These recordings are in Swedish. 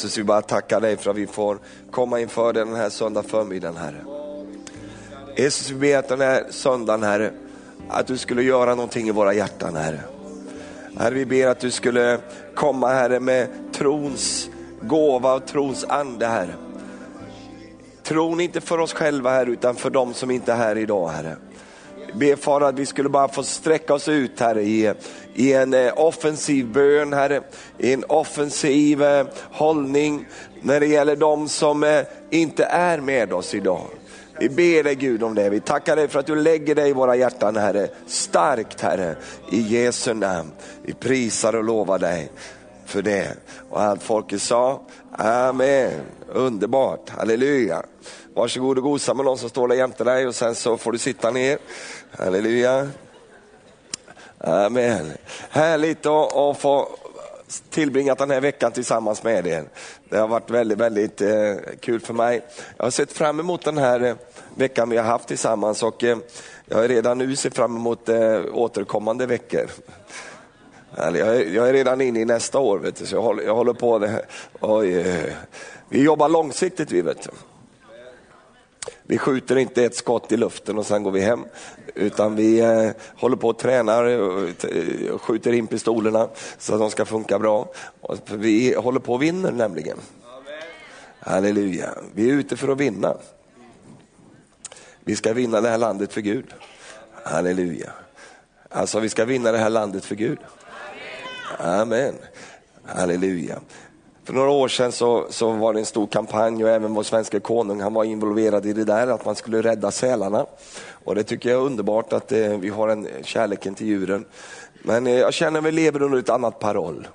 Jesus, vi bara tackar dig för att vi får komma inför dig den här söndag förmiddagen, Herre. Jesus, vi ber att den här söndagen, Herre, att du skulle göra någonting i våra hjärtan, Herre. Herre, vi ber att du skulle komma, Herre, med trons gåva och trons ande, Herre. Tron inte för oss själva, Herre, utan för dem som inte är här idag, Herre. Be Far att vi skulle bara få sträcka oss ut Herre i, i en eh, offensiv bön Herre, i en offensiv eh, hållning när det gäller de som eh, inte är med oss idag. Vi ber dig Gud om det. Vi tackar dig för att du lägger dig i våra hjärtan Herre, starkt Herre, i Jesu namn. Vi prisar och lovar dig för det. Och allt folket sa, Amen. Underbart, halleluja. Varsågod och gosa med någon som står där jämte dig och sen så får du sitta ner. Halleluja. Amen. Härligt att få tillbringat den här veckan tillsammans med er. Det har varit väldigt, väldigt eh, kul för mig. Jag har sett fram emot den här eh, veckan vi har haft tillsammans och eh, jag redan nu ser fram emot eh, återkommande veckor. Jag är, jag är, redan inne i nästa år, vet du, så jag håller, jag håller på. Det. Oj, eh, vi jobbar långsiktigt vi vet. Vi skjuter inte ett skott i luften och sen går vi hem, utan vi eh, håller på och tränar eh, eh, och skjuter in pistolerna så att de ska funka bra. Vi håller på och vinner nämligen. Amen. Halleluja, vi är ute för att vinna. Vi ska vinna det här landet för Gud. Halleluja. Alltså vi ska vinna det här landet för Gud. Amen. Halleluja. För några år sedan så, så var det en stor kampanj och även vår svenska konung han var involverad i det där, att man skulle rädda sälarna. Och det tycker jag är underbart att eh, vi har en kärleken till djuren. Men eh, jag känner att vi lever under ett annat paroll.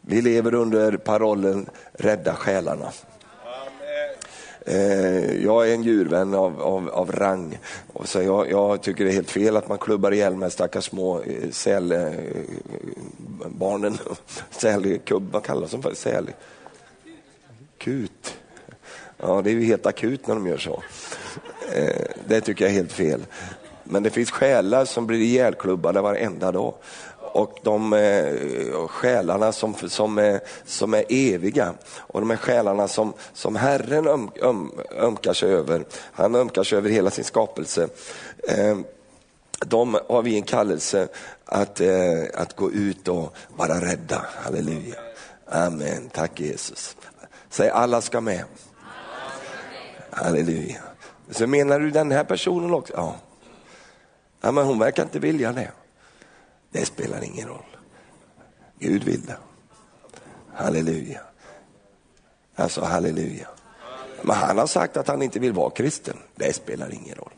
Vi lever under parollen rädda själarna. Eh, jag är en djurvän av, av, av rang. Och så jag, jag, tycker det är helt fel att man klubbar ihjäl med stackars små eh, sälbarnen. Eh, Sälkubb, vad kallas de för? Säl... Kut. Ja, det är ju helt akut när de gör så. Eh, det tycker jag är helt fel. Men det finns själar som blir ihjälklubbade varenda dag och de eh, själarna som, som, är, som är eviga och de är själarna som, som Herren öm, öm, ömkar sig över. Han ömkar sig över hela sin skapelse. Eh, de har vi en kallelse att, eh, att gå ut och vara rädda. Halleluja. Amen. Tack Jesus. Säg alla ska med. Halleluja. Så menar du den här personen också? Ja. ja men hon verkar inte vilja det. Det spelar ingen roll. Gud vill det. Halleluja. Alltså halleluja. Men han har sagt att han inte vill vara kristen. Det spelar ingen roll.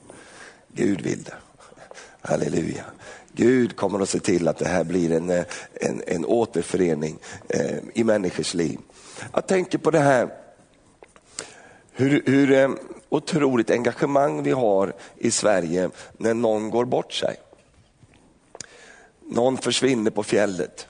Gud vill det. Halleluja. Gud kommer att se till att det här blir en, eh, en, en återförening eh, i människors liv. Jag tänker på det här hur, hur eh, otroligt engagemang vi har i Sverige när någon går bort sig. Någon försvinner på fjället.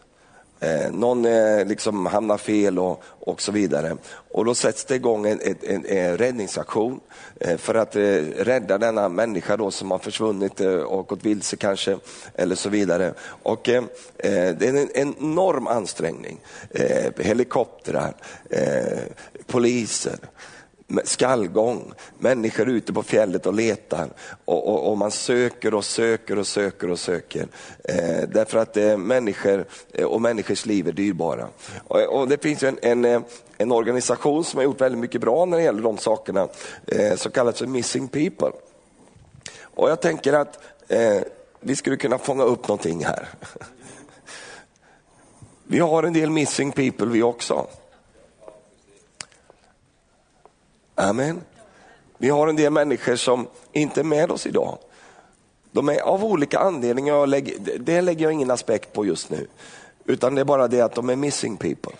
Eh, någon eh, liksom hamnar fel och, och så vidare. Och då sätts det igång en, en, en, en räddningsaktion eh, för att eh, rädda denna människa då som har försvunnit eh, och gått vilse kanske, eller så vidare. Och eh, eh det är en, enorm ansträngning. Eh, helikoptrar, eh, poliser, skallgång, människor ute på fjället och letar och, och, och man söker och söker och söker och söker. Eh, därför att eh, människor eh, och människors liv är dyrbara. Och, och det finns en, en, eh, en, organisation som har gjort väldigt mycket bra när det gäller de sakerna, eh, som kallas för Missing People. Och jag tänker att eh, vi skulle kunna fånga upp någonting här. Vi har en del missing people vi också. Amen. Vi har en del människor som inte är med oss idag. De är av olika anledningar, det lägger jag ingen aspekt på just nu. Utan det är bara det att de är missing people.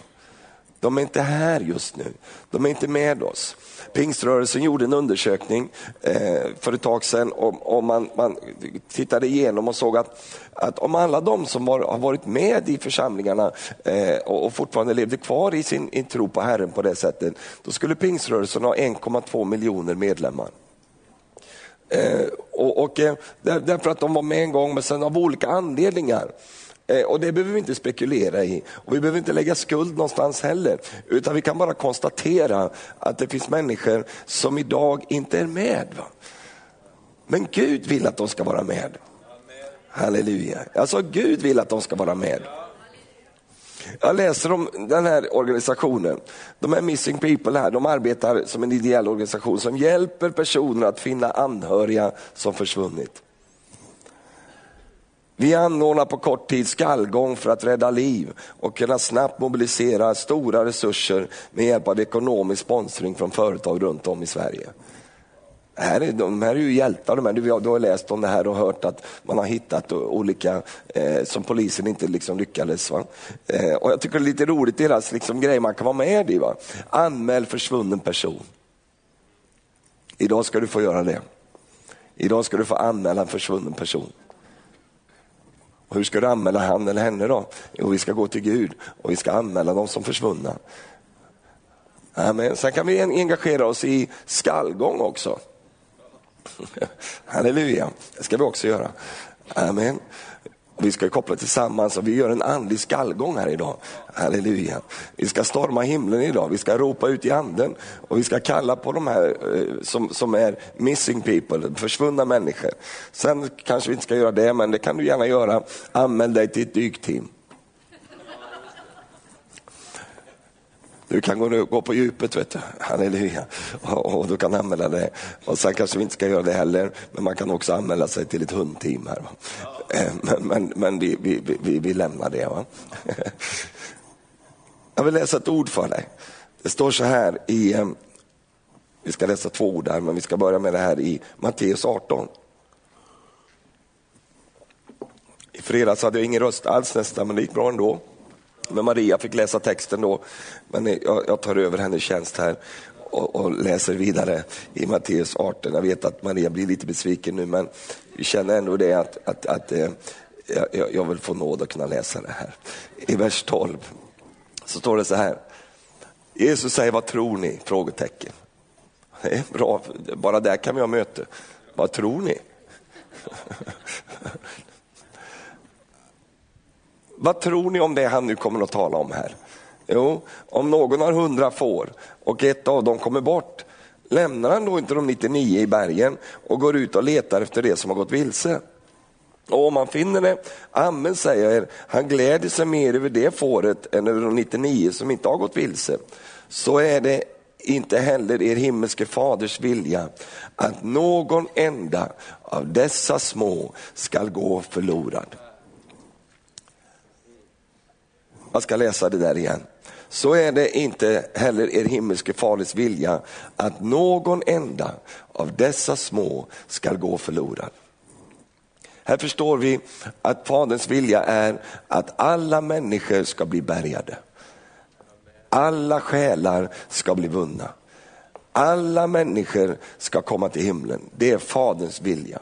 De är inte här just nu. De är inte med oss. Pingströrelsen gjorde en undersökning eh, för ett tag sedan och, och man, man, tittade igenom och såg att, att om alla de som var, har varit med i församlingarna eh, och, och, fortfarande levde kvar i sin i tro på Herren på det sättet, då skulle pingströrelsen ha 1,2 miljoner medlemmar. Eh, och, och eh, därför att de var med en gång, men sen av olika anledningar Eh, och det behöver vi inte spekulera i. Och vi behöver inte lägga skuld någonstans heller. Utan vi kan bara konstatera att det finns människor som idag inte är med. Va? Men Gud vill att de ska vara med. Halleluja. Alltså Gud vill att de ska vara med. Jag läser om den här organisationen. De här Missing People här, de arbetar som en ideell organisation som hjälper personer att finna anhöriga som försvunnit. Vi anordnar på kort tid skallgång för att rädda liv och kunna snabbt mobilisera stora resurser med hjälp av ekonomisk sponsring från företag runt om i Sverige. Här är, de här är ju hjältar, de här. Du, du har läst om det här och hört att man har hittat olika eh, som polisen inte liksom lyckades. Va? Eh, och Jag tycker det är lite roligt, deras liksom, grej man kan vara med i. Va? Anmäl försvunnen person. Idag ska du få göra det. Idag ska du få anmäla en försvunnen person. Och hur ska du anmäla han eller henne då? Jo, vi ska gå till Gud och vi ska anmäla dem som försvunna. Amen. Sen kan vi engagera oss i skallgång också. Halleluja, det ska vi också göra. Amen. Vi ska koppla tillsammans och vi gör en andlig skallgång här idag. Halleluja. Vi ska storma himlen idag, vi ska ropa ut i anden och vi ska kalla på de här eh, som, som är missing people, försvunna människor. Sen kanske vi inte ska göra det, men det kan du gärna göra. Anmäl dig till ett dykteam. Du kan gå, gå på djupet, vet du. halleluja. Och, och du kan anmäla dig. Och sen kanske vi inte ska göra det heller, men man kan också anmäla sig till ett hundteam. här. Eh, men, men, men vi, vi, vi, vi lämnar det. Va? Jag vill läsa ett ord för dig. Det står så här i, eh, vi ska läsa två ord här, men vi ska börja med det här i Matteus 18. I fredags hade jag ingen röst alls nästan, men det gick bra ändå. Men Maria fick läsa texten då, men jag, jag tar över hennes tjänst här och, och, läser vidare i Matteus 18. Jag vet att Maria blir lite besviken nu, men vi känner ändå det att, att, att eh, jag, jag vill få nåd att kunna läsa det här. I vers 12 så står det så här. Jesus säger, vad tror ni? Frågetecken. Det är bra, bara där kan vi ha möte. Vad tror ni? Vad tror ni om det han nu kommer att tala om här? Jo, om någon har hundra får och ett av dem kommer bort, lämnar han då inte de 99 i bergen och går ut och letar efter det som har gått vilse? Och om han finner det, amen säger jag er, han gläder sig mer över det fåret än över de 99 som inte har gått vilse. Så är det inte heller er himmelske faders vilja att någon enda av dessa små skall gå förlorad. Jag ska läsa det där igen. Så är det inte heller er himmelske faders vilja att någon enda av dessa små ska gå förlorad. Här förstår vi att Faderns vilja är att alla människor ska bli bärgade. Alla själar ska bli vunna. Alla människor ska komma till himlen. Det är Faderns vilja.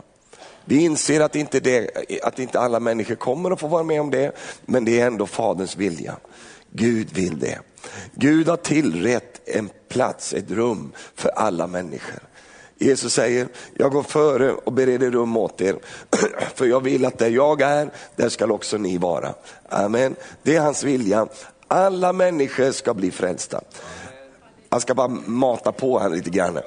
Vi inser att inte, det, att inte alla människor kommer att få vara med om det, men det är ändå Faderns vilja. Gud vill det. Gud har tillrätt en plats, ett rum för alla människor. Jesus säger, jag går före och bereder rum åt er, för jag vill att där jag är, där ska också ni vara. Amen. Det är hans vilja. Alla människor ska bli frälsta. Han ska bara mata på här lite grann.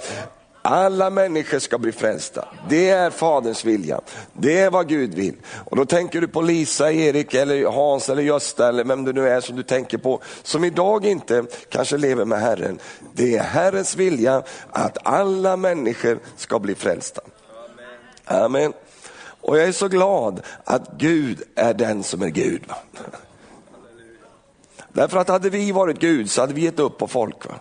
Alla människor ska bli frälsta. Det är Faderns vilja. Det är vad Gud vill. Och då tänker du på Lisa, Erik, eller Hans eller Gösta eller vem det nu är som du tänker på, som idag inte kanske lever med Herren. Det är Herrens vilja att alla människor ska bli frälsta. Amen. Och jag är så glad att Gud är den som är Gud. Därför att hade vi varit Gud så hade vi gett upp på folk. Va?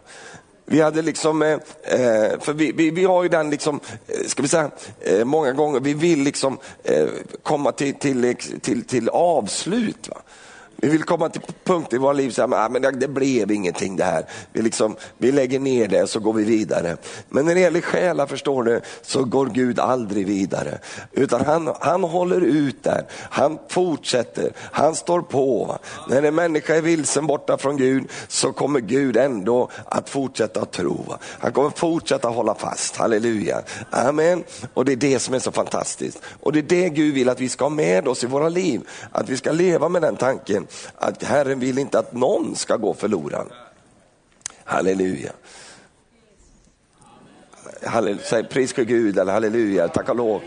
Vi hade liksom, eh, eh, för vi, vi, vi, har ju den, liksom, eh, ska vi säga, eh, många gånger, vi vill liksom eh, komma till, till, till, till avslut. Va? Vi vill komma till punkter i våra liv så här, ah, men det blev ingenting det här. Vi, liksom, vi lägger ner det och så går vi vidare. Men när det gäller själar förstår du, så går Gud aldrig vidare. Utan han, han håller ut där, han fortsätter, han står på. När en människa är vilsen borta från Gud så kommer Gud ändå att fortsätta att tro. Han kommer fortsätta hålla fast, halleluja. Amen. Och det är det som är så fantastiskt. Och det är det Gud vill att vi ska ha med oss i våra liv. Att vi ska leva med den tanken att Herren vill inte att någon ska gå förlorad. Halleluja. Halleluja. Säg pris för Gud eller halleluja, tack och lov.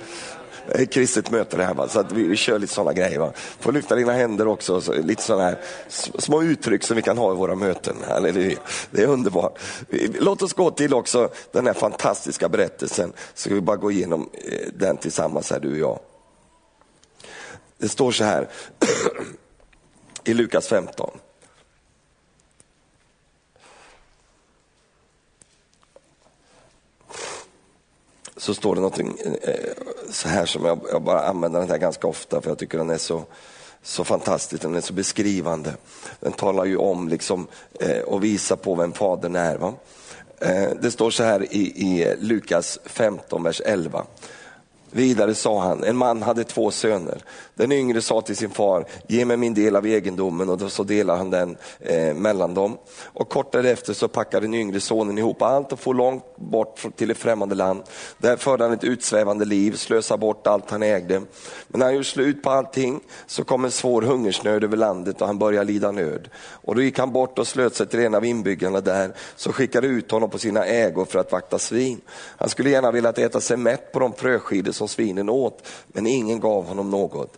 Eh, det är Ett kristet möte det här, va? så att vi, vi kör lite sådana grejer. Va? Får lyfta dina händer också, så, lite sådana här små uttryck som vi kan ha i våra möten. Halleluja. Det är underbart. Låt oss gå till också den här fantastiska berättelsen, så ska vi bara gå igenom eh, den tillsammans här du och jag. Det står så här i Lukas 15. så står det någonting eh, så här som jag, jag, bara använder den här ganska ofta för jag tycker den är så, så fantastisk, den är så beskrivande. Den talar ju om liksom, eh, och visar på vem Fadern är. Va? Eh, det står så här i, i Lukas 15, vers 11. Vidare sa han, en man hade två söner. Den yngre sa till sin far, ge mig min del av egendomen och då så delade han den eh, mellan dem. Och kort därefter så packade den yngre sonen ihop allt och for långt bort till ett främmande land. Där förde han ett utsvävande liv, slösade bort allt han ägde. Men när han gjorde slut på allting så kom en svår hungersnöd över landet och han började lida nöd. Och då gick han bort och slöt sig till en av inbyggarna där, så skickade ut honom på sina ägor för att vakta svin. Han skulle gärna velat äta sig mätt på de fröskidor som svinen åt, men ingen gav honom något.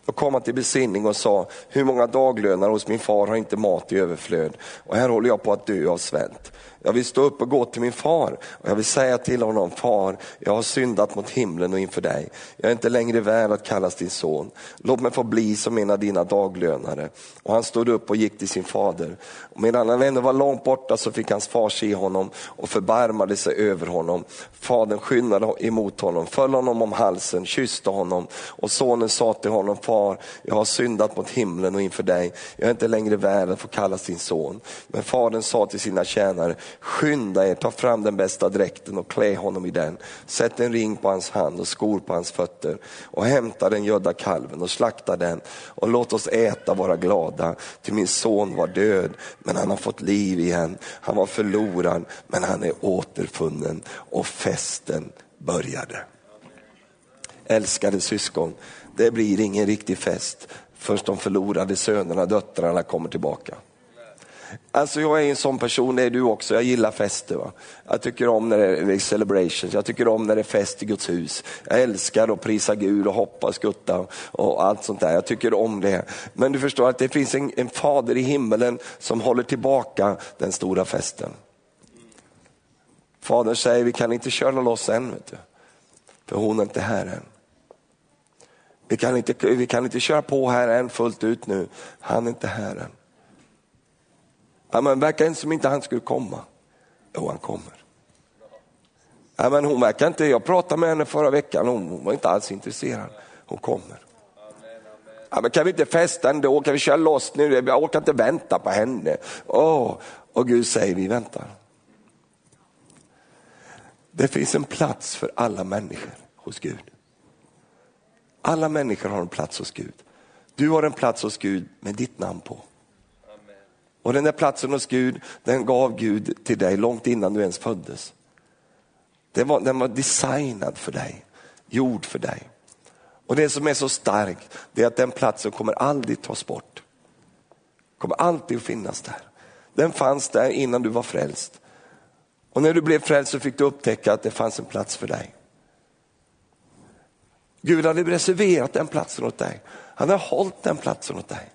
Då kom han till besinning och sa, hur många daglönare hos min far har inte mat i överflöd och här håller jag på att dö av svält. Jag vill stå upp och gå till min far och jag vill säga till honom, far, jag har syndat mot himlen och inför dig. Jag är inte längre värd att kallas din son. Låt mig få bli som en av dina daglönare. Och han stod upp och gick till sin fader. Och medan han ännu var långt borta så fick hans far se honom och förbarmade sig över honom. Fadern skyndade emot honom, föll honom om halsen, kysste honom och sonen sa till honom, far, jag har syndat mot himlen och inför dig. Jag är inte längre värd att få kallas din son. Men fadern sa till sina tjänare, skynda er, ta fram den bästa dräkten och klä honom i den. Sätt en ring på hans hand och skor på hans fötter och hämta den gödda kalven och slakta den och låt oss äta och vara glada. Till min son var död men han har fått liv igen. Han var förlorad men han är återfunnen och festen började. Älskade syskon, det blir ingen riktig fest förrän de förlorade sönerna, döttrarna kommer tillbaka. Alltså jag är en sån person, det är du också, jag gillar fester. Va? Jag tycker om när det är celebrations, jag tycker om när det är fest i Guds hus. Jag älskar att prisa Gud och hoppa och skutta och allt sånt där. Jag tycker om det. Men du förstår att det finns en, en fader i himmelen som håller tillbaka den stora festen. Fadern säger, vi kan inte köra loss än, vet du. för hon är inte här än. Vi kan, inte, vi kan inte köra på här än fullt ut nu, han är inte här än. Ja, men verkar inte som inte han skulle komma. Jo, han kommer. Ja, men hon verkar inte, jag pratade med henne förra veckan, hon var inte alls intresserad. Hon kommer. Ja, men kan vi inte festa ändå, kan vi köra loss nu, jag orkar inte vänta på henne. Oh, och Gud säger vi väntar. Det finns en plats för alla människor hos Gud. Alla människor har en plats hos Gud. Du har en plats hos Gud med ditt namn på. Och den där platsen hos Gud, den gav Gud till dig långt innan du ens föddes. Den var, den var designad för dig, gjord för dig. Och det som är så starkt, det är att den platsen kommer aldrig tas bort. Kommer alltid att finnas där. Den fanns där innan du var frälst. Och när du blev frälst så fick du upptäcka att det fanns en plats för dig. Gud hade reserverat den platsen åt dig. Han har hållit den platsen åt dig.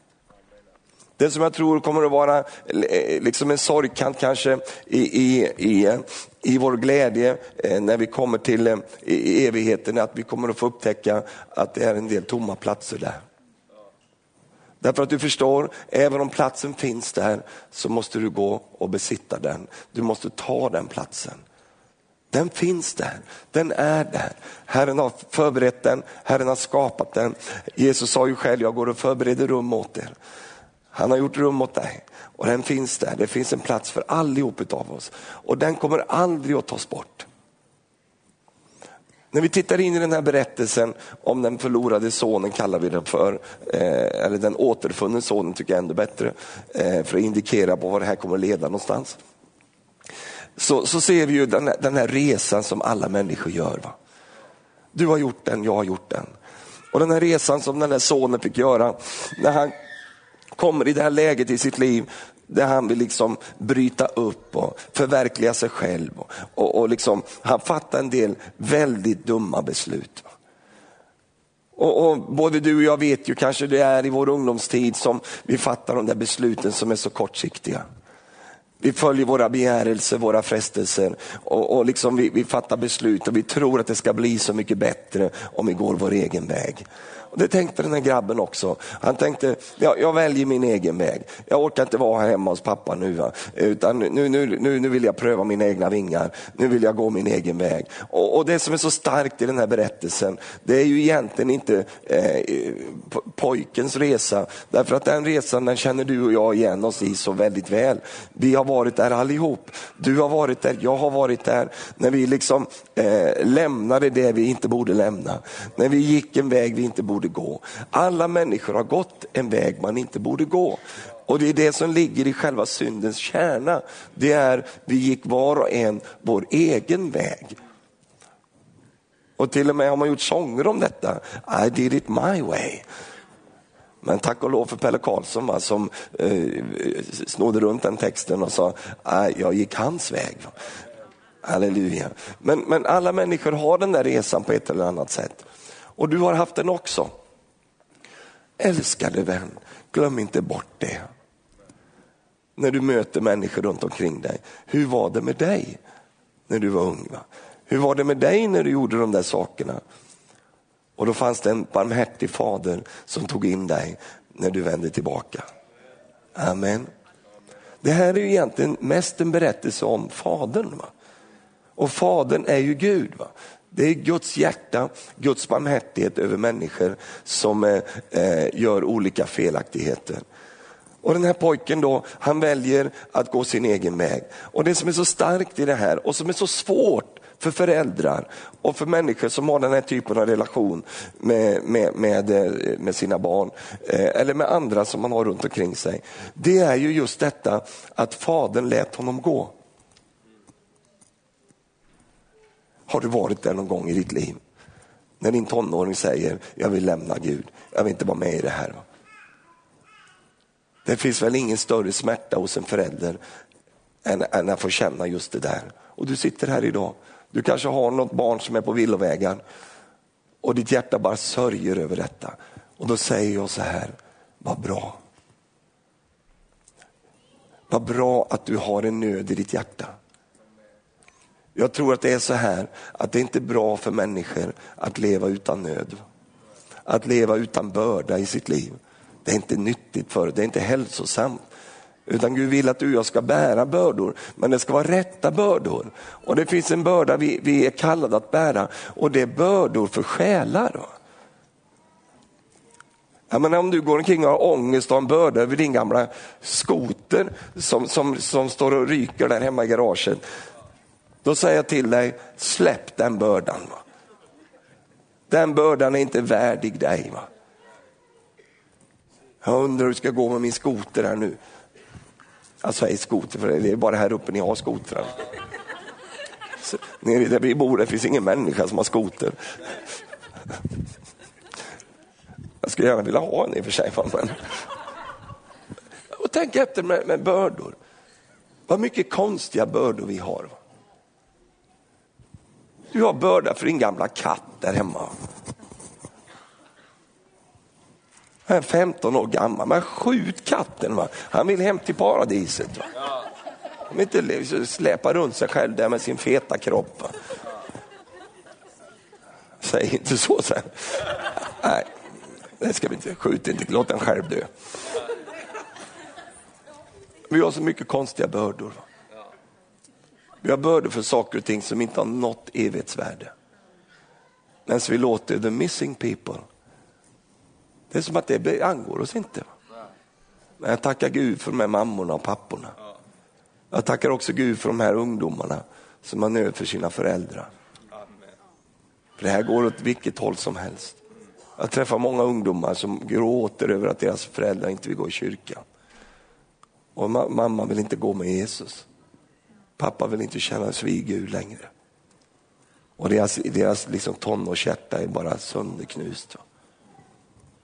Det som jag tror kommer att vara eh, liksom en sorgkant kanske i, i, i, i vår glädje eh, när vi kommer till eh, evigheten, är att vi kommer att få upptäcka att det är en del tomma platser där. Därför att du förstår, även om platsen finns där så måste du gå och besitta den. Du måste ta den platsen. Den finns där, den är där. Herren har förberett den, Herren har skapat den. Jesus sa ju själv, jag går och förbereder rum åt er. Han har gjort rum åt dig och den finns där. Det finns en plats för allihop av oss och den kommer aldrig att tas bort. När vi tittar in i den här berättelsen om den förlorade sonen kallar vi den för, eh, eller den återfunne sonen tycker jag är ännu bättre, eh, för att indikera på var det här kommer att leda någonstans. Så, så ser vi ju den här, den här resan som alla människor gör. Va? Du har gjort den, jag har gjort den. Och den här resan som den här sonen fick göra, när han kommer i det här läget i sitt liv där han vill liksom bryta upp och förverkliga sig själv. Och, och liksom, han fattar en del väldigt dumma beslut. Och, och, Både du och jag vet ju kanske det är i vår ungdomstid som vi fattar de där besluten som är så kortsiktiga. Vi följer våra begärelser, våra frestelser och, och liksom vi, vi fattar beslut och vi tror att det ska bli så mycket bättre om vi går vår egen väg. Det tänkte den här grabben också. Han tänkte, ja, jag väljer min egen väg. Jag orkar inte vara här hemma hos pappa nu. Va? Utan nu, nu, nu, nu vill jag pröva mina egna vingar. Nu vill jag gå min egen väg. Och, och det som är så starkt i den här berättelsen, det är ju egentligen inte eh, pojkens resa. Därför att den resan den känner du och jag igen oss i så väldigt väl. Vi har varit där allihop. Du har varit där, jag har varit där. När vi liksom eh, lämnade det vi inte borde lämna. När vi gick en väg vi inte borde borde gå. Alla människor har gått en väg man inte borde gå. Och det är det som ligger i själva syndens kärna. Det är, vi gick var och en vår egen väg. Och till och med har man gjort sånger om detta. I did it my way. Men tack och lov för Pelle Karlsson va, som eh, snodde runt den texten och sa, ah, jag gick hans väg. Halleluja. Men, men alla människor har den där resan på ett eller annat sätt. Och du har haft den också. Älskade vän, glöm inte bort det. När du möter människor runt omkring dig. Hur var det med dig när du var ung? Va? Hur var det med dig när du gjorde de där sakerna? Och då fanns det en barmhärtig fader som tog in dig när du vände tillbaka. Amen. Det här är ju egentligen mest en berättelse om Fadern. Va? Och Fadern är ju Gud. Va? Det är Guds hjärta, Guds barmhärtighet över människor som eh, eh, gör olika felaktigheter. Och den här pojken då, han väljer att gå sin egen väg. Och det som är så starkt i det här och som är så svårt för föräldrar och för människor som har den här typen av relation med, med, med, eh, med sina barn eh, eller med andra som man har runt omkring sig. Det är ju just detta att fadern lät honom gå. Har du varit där någon gång i ditt liv? När din tonåring säger, jag vill lämna Gud, jag vill inte vara med i det här. Det finns väl ingen större smärta hos en förälder än, än att få känna just det där. Och du sitter här idag, du kanske har något barn som är på villovägar och ditt hjärta bara sörjer över detta. Och då säger jag så här, vad bra. Vad bra att du har en nöd i ditt hjärta. Jag tror att det är så här att det är inte bra för människor att leva utan nöd. Att leva utan börda i sitt liv. Det är inte nyttigt för det är inte hälsosamt. Utan Gud vill att du och jag ska bära bördor, men det ska vara rätta bördor. Och det finns en börda vi, vi är kallade att bära och det är bördor för själar. Jag menar, om du går omkring och har ångest och en börda över din gamla skoter som, som, som står och ryker där hemma i garaget, då säger jag till dig, släpp den bördan. Va? Den bördan är inte värdig dig. Va? Jag undrar hur det ska gå med min skoter här nu. Jag säger skoter för det är bara här uppe ni har skotrar. Så, nere där vi bor det finns ingen människa som har skoter. Jag skulle gärna vilja ha en i och för sig. Men... Och tänk efter med, med bördor. Vad mycket konstiga bördor vi har. Du har börda för din gamla katt där hemma. Han är 15 år gammal, men skjut katten. Va? Han vill hem till paradiset. Va? Han vill inte släpa runt sig själv där med sin feta kropp. Va? Säg inte så sen. Nej, det ska vi inte. Skjut inte, låt den själv dö. Vi har så mycket konstiga bördor. Va? Vi har bördor för saker och ting som inte har nått evighetsvärde. Men så vi låter the missing people, det är som att det angår oss inte. Men jag tackar Gud för de här mammorna och papporna. Jag tackar också Gud för de här ungdomarna som har nöd för sina föräldrar. För det här går åt vilket håll som helst. Jag träffar många ungdomar som gråter över att deras föräldrar inte vill gå i kyrkan. Och mamma vill inte gå med Jesus. Pappa vill inte kännas vid Gud längre. Och deras, deras liksom tonårshjärta är bara sönderknust.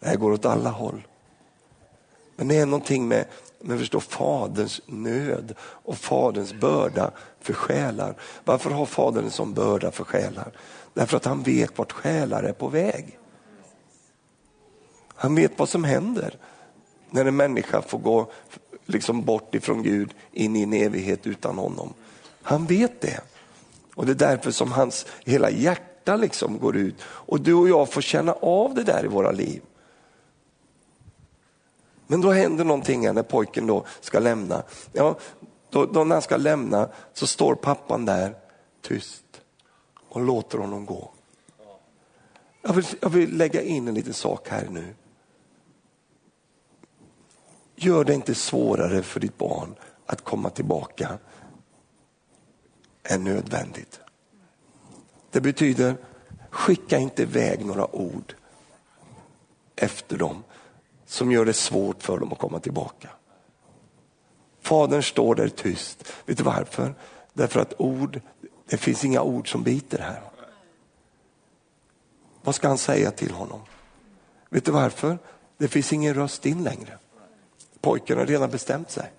Det här går åt alla håll. Men det är någonting med, med förstå, faderns nöd och faderns börda för själar. Varför har fadern en sån börda för själar? Därför att han vet vart själar är på väg. Han vet vad som händer när en människa får gå liksom bort ifrån Gud in i en evighet utan honom. Han vet det. Och det är därför som hans hela hjärta liksom går ut. Och du och jag får känna av det där i våra liv. Men då händer någonting när pojken då ska lämna. Ja, då, då när han ska lämna så står pappan där tyst och låter honom gå. Jag vill, jag vill lägga in en liten sak här nu. Gör det inte svårare för ditt barn att komma tillbaka är nödvändigt. Det betyder, skicka inte iväg några ord efter dem som gör det svårt för dem att komma tillbaka. Fadern står där tyst. Vet du varför? Därför att ord, det finns inga ord som biter här. Vad ska han säga till honom? Vet du varför? Det finns ingen röst in längre. Pojken har redan bestämt sig.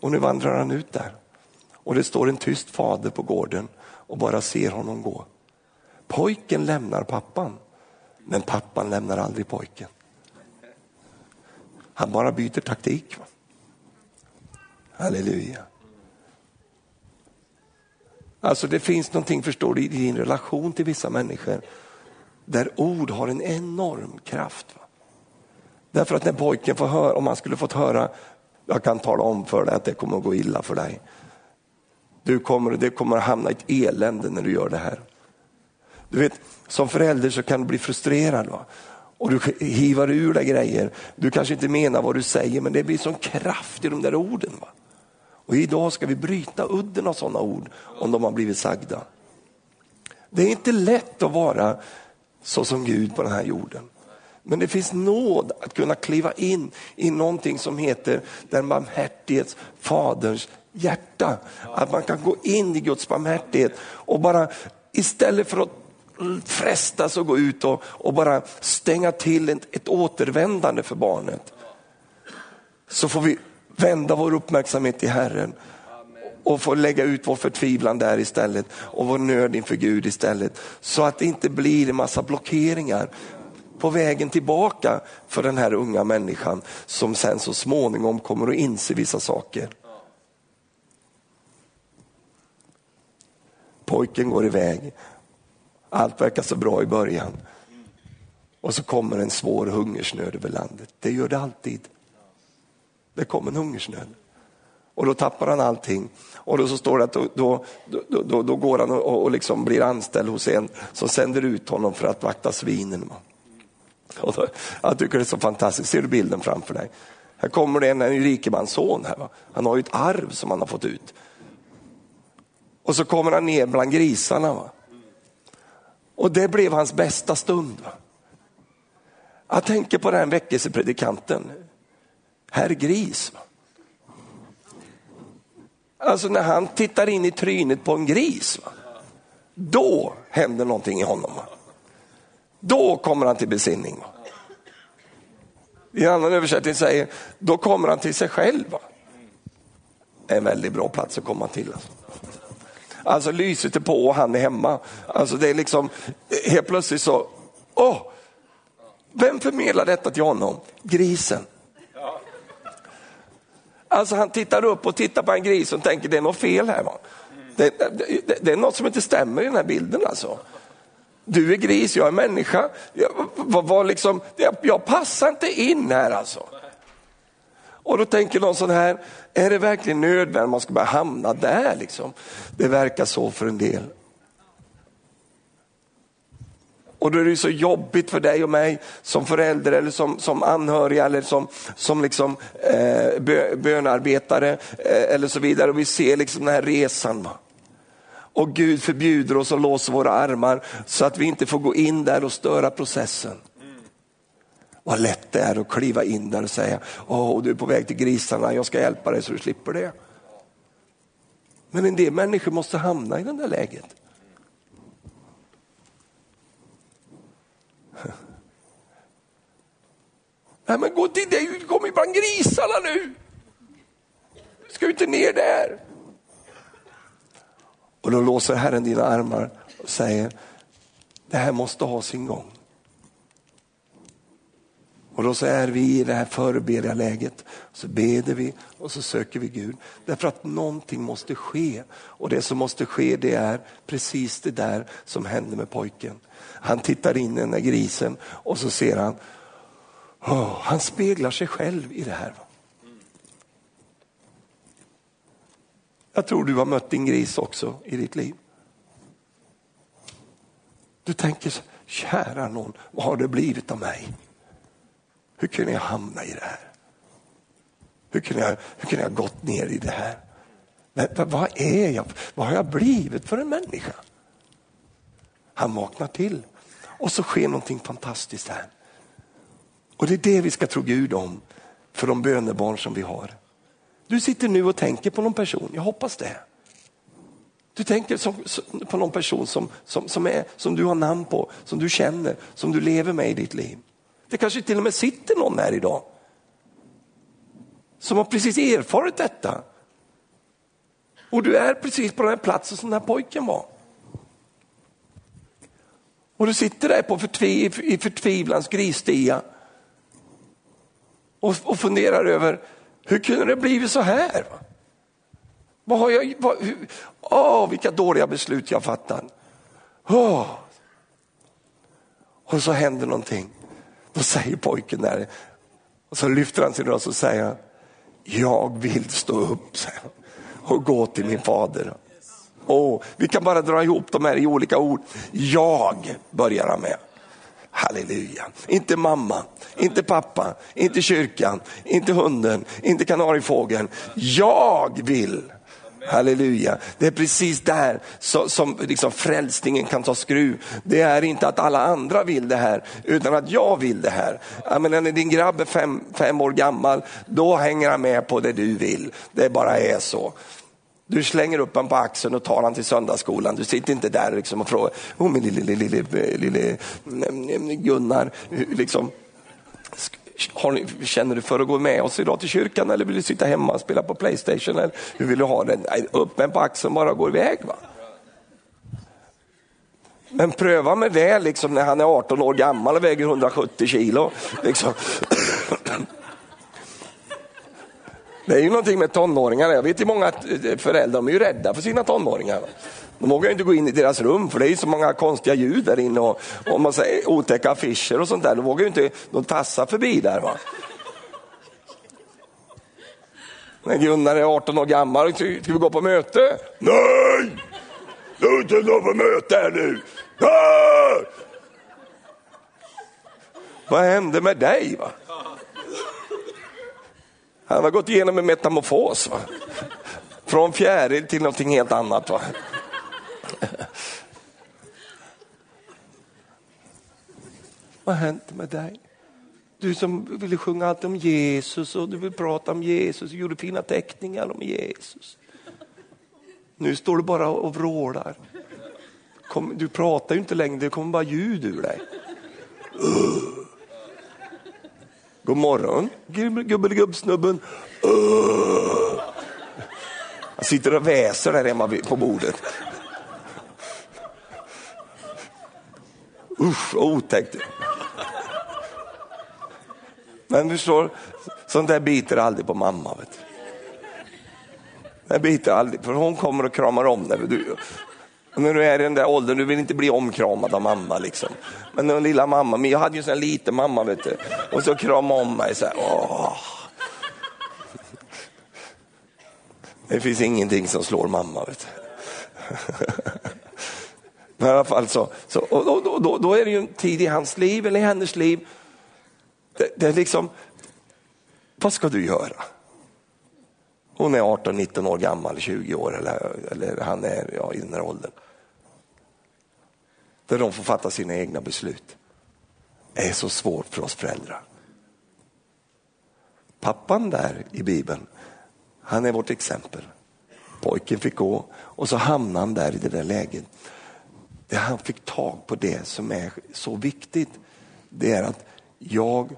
Och nu vandrar han ut där. Och det står en tyst fader på gården och bara ser honom gå. Pojken lämnar pappan, men pappan lämnar aldrig pojken. Han bara byter taktik. Halleluja. Alltså det finns någonting, förstår du, i din relation till vissa människor där ord har en enorm kraft. Va? Därför att när pojken får höra, om han skulle fått höra, jag kan tala om för dig att det kommer att gå illa för dig. Du kommer, det kommer att hamna i ett elände när du gör det här. Du vet, som förälder så kan du bli frustrerad. Va? Och du hivar ur dig grejer. Du kanske inte menar vad du säger men det blir sån kraft i de där orden. Va? Och idag ska vi bryta udden av sådana ord om de har blivit sagda. Det är inte lätt att vara så som Gud på den här jorden. Men det finns nåd att kunna kliva in i någonting som heter den barmhärtighets faderns hjärta. Att man kan gå in i Guds barmhärtighet och bara istället för att frestas att gå ut och, och bara stänga till ett, ett återvändande för barnet. Så får vi vända vår uppmärksamhet till Herren och få lägga ut vår förtvivlan där istället och vår nöd inför Gud istället. Så att det inte blir en massa blockeringar på vägen tillbaka för den här unga människan som sen så småningom kommer att inse vissa saker. Pojken går iväg. Allt verkar så bra i början. Och så kommer en svår hungersnöd över landet. Det gör det alltid. Det kommer en hungersnöd. Och då tappar han allting. Och då så står det att då, då, då, då går han och, och liksom blir anställd hos en som sänder ut honom för att vakta svinen. Och då, jag tycker det är så fantastiskt. Ser du bilden framför dig? Här kommer det en, en rikemansson. Här, va? Han har ju ett arv som han har fått ut. Och så kommer han ner bland grisarna. Va? Och det blev hans bästa stund. Va? Jag tänker på den väckelsepredikanten, herr Gris. Va? Alltså när han tittar in i trynet på en gris, va? då händer någonting i honom. Va? Då kommer han till besinning. Va? I en annan översättning säger, då kommer han till sig själv. Va? En väldigt bra plats att komma till. Alltså. Alltså lyset är på och han är hemma. Alltså det är liksom, helt plötsligt så, åh, vem förmedlar detta till honom? Grisen. Alltså han tittar upp och tittar på en gris och tänker det är något fel här. Va? Det, det, det, är något som inte stämmer i den här bilden alltså. Du är gris, jag är människa. Jag, var, var liksom, jag, jag passar inte in här alltså. Och då tänker någon sån här, är det verkligen nödvändigt att man ska börja hamna där? Liksom? Det verkar så för en del. Och då är det så jobbigt för dig och mig som förälder eller som, som anhöriga eller som, som liksom, eh, bönarbetare eh, eller så vidare. Och vi ser liksom den här resan. Va? Och Gud förbjuder oss att låsa våra armar så att vi inte får gå in där och störa processen. Vad lätt det är att kliva in där och säga, åh du är på väg till grisarna, jag ska hjälpa dig så du slipper det. Men en del människor måste hamna i det där läget. Nej men gå till dig, du kommer bland grisarna nu. Du ska inte ner där. Och då låser Herren dina armar och säger, det här måste ha sin gång. Och då så är vi i det här förebedja läget, så beder vi och så söker vi Gud. Därför att någonting måste ske och det som måste ske det är precis det där som hände med pojken. Han tittar in i den där grisen och så ser han, oh, han speglar sig själv i det här. Jag tror du har mött din gris också i ditt liv. Du tänker, kära någon, vad har det blivit av mig? Hur kunde jag hamna i det här? Hur kunde jag, hur kunde jag gått ner i det här? Men, vad är jag? Vad har jag blivit för en människa? Han vaknar till och så sker någonting fantastiskt här. Och det är det vi ska tro Gud om för de bönebarn som vi har. Du sitter nu och tänker på någon person, jag hoppas det. Du tänker som, på någon person som, som, som, är, som du har namn på, som du känner, som du lever med i ditt liv. Det kanske till och med sitter någon här idag som har precis erfarit detta. Och du är precis på den här platsen som den här pojken var. Och du sitter där på förtviv, i förtvivlans grisstia och, och funderar över hur kunde det blivit så här? Vad har jag, vad, hur, åh, vilka dåliga beslut jag fattat. Åh. Och så händer någonting. Då säger pojken där, och så lyfter han sin röst och säger, jag vill stå upp och gå till min fader. Oh, vi kan bara dra ihop de här i olika ord. Jag börjar han med. Halleluja. Inte mamma, inte pappa, inte kyrkan, inte hunden, inte kanariefågeln. Jag vill. Halleluja. Det är precis där som, som liksom frälsningen kan ta skruv. Det är inte att alla andra vill det här, utan att jag vill det här. Jag menar, när din grabb är fem, fem år gammal, då hänger han med på det du vill. Det bara är så. Du slänger upp honom på axeln och tar honom till söndagsskolan. Du sitter inte där liksom och frågar, oh, min lille, lille, lille, lille mm, mm, Gunnar, liksom, ni, känner du för att gå med oss idag till kyrkan eller vill du sitta hemma och spela på Playstation? Eller hur vill du ha det? Nej, upp med på axeln bara och gå iväg. Va? Men pröva med det liksom, när han är 18 år gammal och väger 170 kilo. Liksom. Det är ju någonting med tonåringar. Jag vet ju många eh, föräldrar de är ju rädda för sina tonåringar. De vågar inte gå in i deras rum för det är så många konstiga ljud där inne och, och man säger, otäcka affischer och sånt där. De vågar ju inte de tassar förbi där. Va? När Gunnar är 18 år gammal, ska vi gå på möte? Nej! Du är inte gå på möte här nu! Nej! Vad hände med dig? Va? Han har gått igenom en metamorfos. Va? Från fjäril till någonting helt annat. Va? Vad har hänt med dig? Du som ville sjunga allt om Jesus och du vill prata om Jesus och gjorde fina teckningar om Jesus. Nu står du bara och vrålar. Du pratar ju inte längre, det kommer bara ljud ur dig. God morgon, gubbeligubbsnubben. Han sitter och väser där hemma på bordet. Usch, vad otäckt. Men du förstår, sånt där biter aldrig på mamma. Vet du. Det biter aldrig, för hon kommer och kramar om dig. Du, när du är i den där åldern, du vill inte bli omkramad av mamma. Liksom. Men den lilla mamma, men jag hade ju en sån liten mamma, vet du. och så kramade om mig. Så här, åh. Det finns ingenting som slår mamma. Vet du. Men i alla fall så, så och då, då, då, är det ju en tid i hans liv eller i hennes liv. Det, det är liksom, vad ska du göra? Hon är 18-19 år gammal, 20 år eller, eller han är ja, i den här åldern. Där de får fatta sina egna beslut. Det är så svårt för oss föräldrar. Pappan där i Bibeln, han är vårt exempel. Pojken fick gå och så hamnade han där i det där läget. Det han fick tag på det som är så viktigt. Det är att jag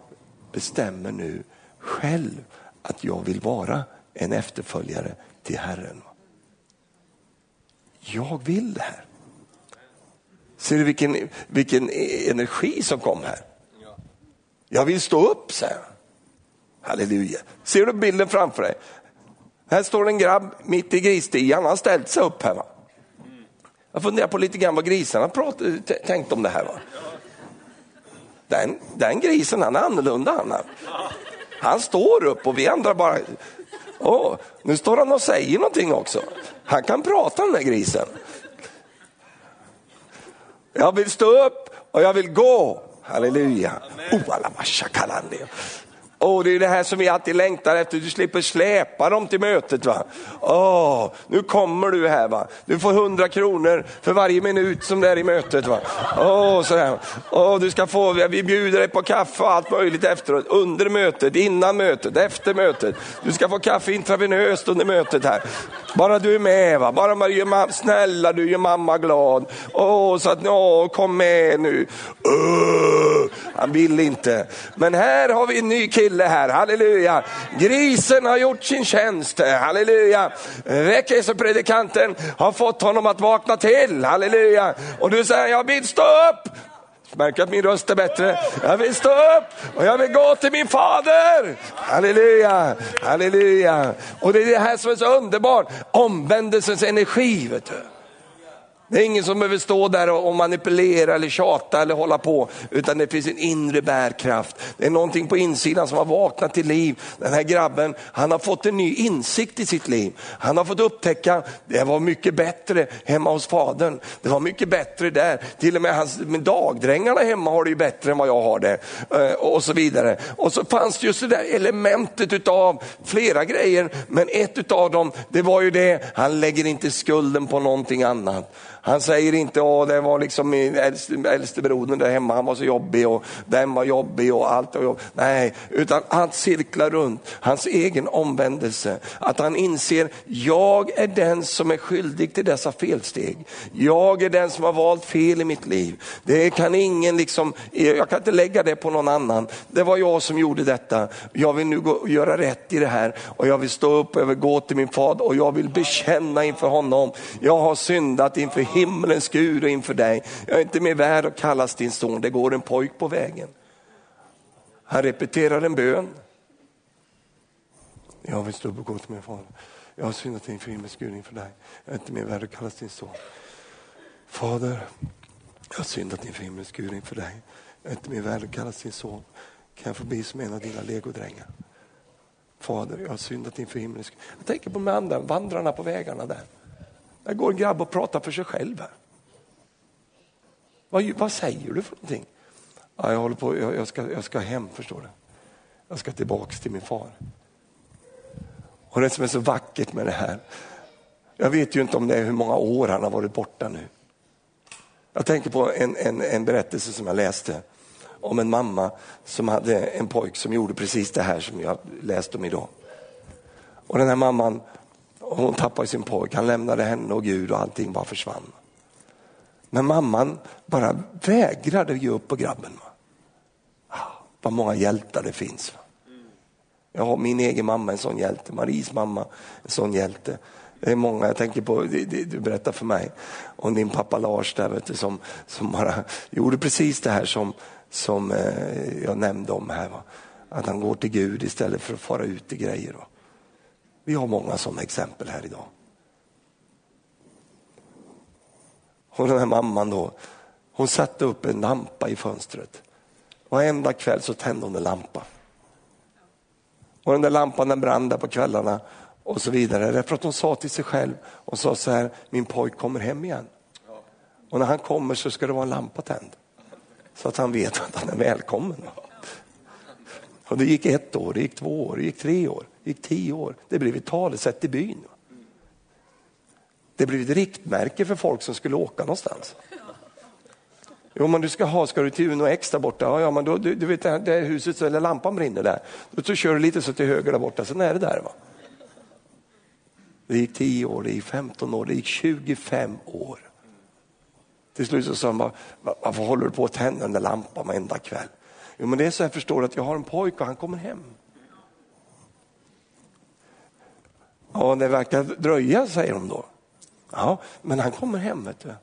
bestämmer nu själv att jag vill vara en efterföljare till Herren. Jag vill det här. Ser du vilken, vilken energi som kom här? Jag vill stå upp, säger han. Halleluja. Ser du bilden framför dig? Här står en grabb mitt i grisstian, han har ställt sig upp här. Va? Jag funderar på lite grann vad grisarna tänkte om det här. Va? Den, den grisen han är annorlunda. Han, han står upp och vi andra bara, åh, nu står han och säger någonting också. Han kan prata den där grisen. Jag vill stå upp och jag vill gå. Halleluja. Oh, alla Oh, det är det här som vi alltid längtar efter, du slipper släpa dem till mötet. va. Oh, nu kommer du här, va. du får 100 kronor för varje minut som det är i mötet. Va. Oh, sådär. Åh, du ska få, vi bjuder dig på kaffe och allt möjligt efteråt, under mötet, innan mötet, efter mötet. Du ska få kaffe intravenöst under mötet här. Bara du är med, va. bara man gör, snälla du gör mamma glad. Åh, så att, åh, kom med nu. Han vill inte. Men här har vi en ny kille kille här, halleluja. Grisen har gjort sin tjänst, halleluja. Väckelsepredikanten har fått honom att vakna till, halleluja. Och du säger, jag vill stå upp. Märker att min röst är bättre. Jag vill stå upp och jag vill gå till min fader. Halleluja, halleluja. Och det är det här som är så underbart, omvändelsens energi. Vet du. Det är ingen som behöver stå där och manipulera eller tjata eller hålla på, utan det finns en inre bärkraft. Det är någonting på insidan som har vaknat till liv. Den här grabben, han har fått en ny insikt i sitt liv. Han har fått upptäcka, det var mycket bättre hemma hos fadern. Det var mycket bättre där. Till och med hans, med dagdrängarna hemma har det ju bättre än vad jag har det. Eh, och så vidare. Och så fanns det just det där elementet utav flera grejer, men ett utav dem, det var ju det, han lägger inte skulden på någonting annat. Han säger inte åh det var liksom äldste, äldste brodern där hemma, han var så jobbig och den var jobbig och allt. Och jobb. Nej, utan han cirklar runt hans egen omvändelse. Att han inser, jag är den som är skyldig till dessa felsteg. Jag är den som har valt fel i mitt liv. Det kan ingen liksom, jag kan inte lägga det på någon annan. Det var jag som gjorde detta. Jag vill nu gå, göra rätt i det här och jag vill stå upp och jag vill gå till min fader och jag vill bekänna inför honom. Jag har syndat inför himmelens Gud och inför dig. Jag är inte mer värd att kallas din son, det går en pojk på vägen. Han repeterar en bön. Jag vill stå upp och gå till min far, Jag har syndat inför himmelens Gud inför dig. Jag är inte mer värd att kallas din son. Fader, jag har syndat inför himmelens Gud inför dig. Jag är inte mer värd att kallas din son. Kan jag få bli som en av dina legodrängar? Fader, jag har syndat inför himmelens Gud. Jag tänker på de andra vandrarna på vägarna där. Där går en grabb och pratar för sig själv. Här. Vad, vad säger du för någonting? Ja, jag, håller på, jag, jag, ska, jag ska hem, förstår du. Jag ska tillbaks till min far. Och det som är så vackert med det här, jag vet ju inte om det är hur många år han har varit borta nu. Jag tänker på en, en, en berättelse som jag läste om en mamma som hade en pojk som gjorde precis det här som jag läst om idag. Och den här mamman hon tappade sin pojk, han lämnade henne och Gud och allting bara försvann. Men mamman bara vägrade ge upp på grabben. Ah, vad många hjältar det finns. Jag har min egen mamma en sån hjälte, Maries mamma en sån hjälte. Det är många, jag tänker på, du berättar för mig om din pappa Lars där, vet du, som, som bara gjorde precis det här som, som eh, jag nämnde om här. Va? Att han går till Gud istället för att fara ut i grejer. Va? Vi har många sådana exempel här idag. Och den här mamman då, hon satte upp en lampa i fönstret. Varenda kväll så tände hon en lampa. Och den där lampan den brann där på kvällarna och så vidare. Därför att hon sa till sig själv och sa så här, min pojk kommer hem igen. Och när han kommer så ska det vara en lampa tänd. Så att han vet att han är välkommen. Och det gick ett år, det gick två år, det gick tre år, gick tio år. Det blev ett talesätt i byn. Det blev ett riktmärke för folk som skulle åka någonstans. Jo, men du ska ha, ska du till Uno X där borta, ja, ja men då, du, du vet det, det huset, eller lampan brinner där. Då, så kör du lite så till höger där borta, sen är det där. Va? Det gick 10 år, det gick 15 år, det gick 25 år. Till slut så sa han, varför håller du på att tända den där lampan varenda kväll? Jo men det är så jag förstår att jag har en pojke och han kommer hem. Ja, det verkar dröja, säger de då. Ja, men han kommer hem, vet du.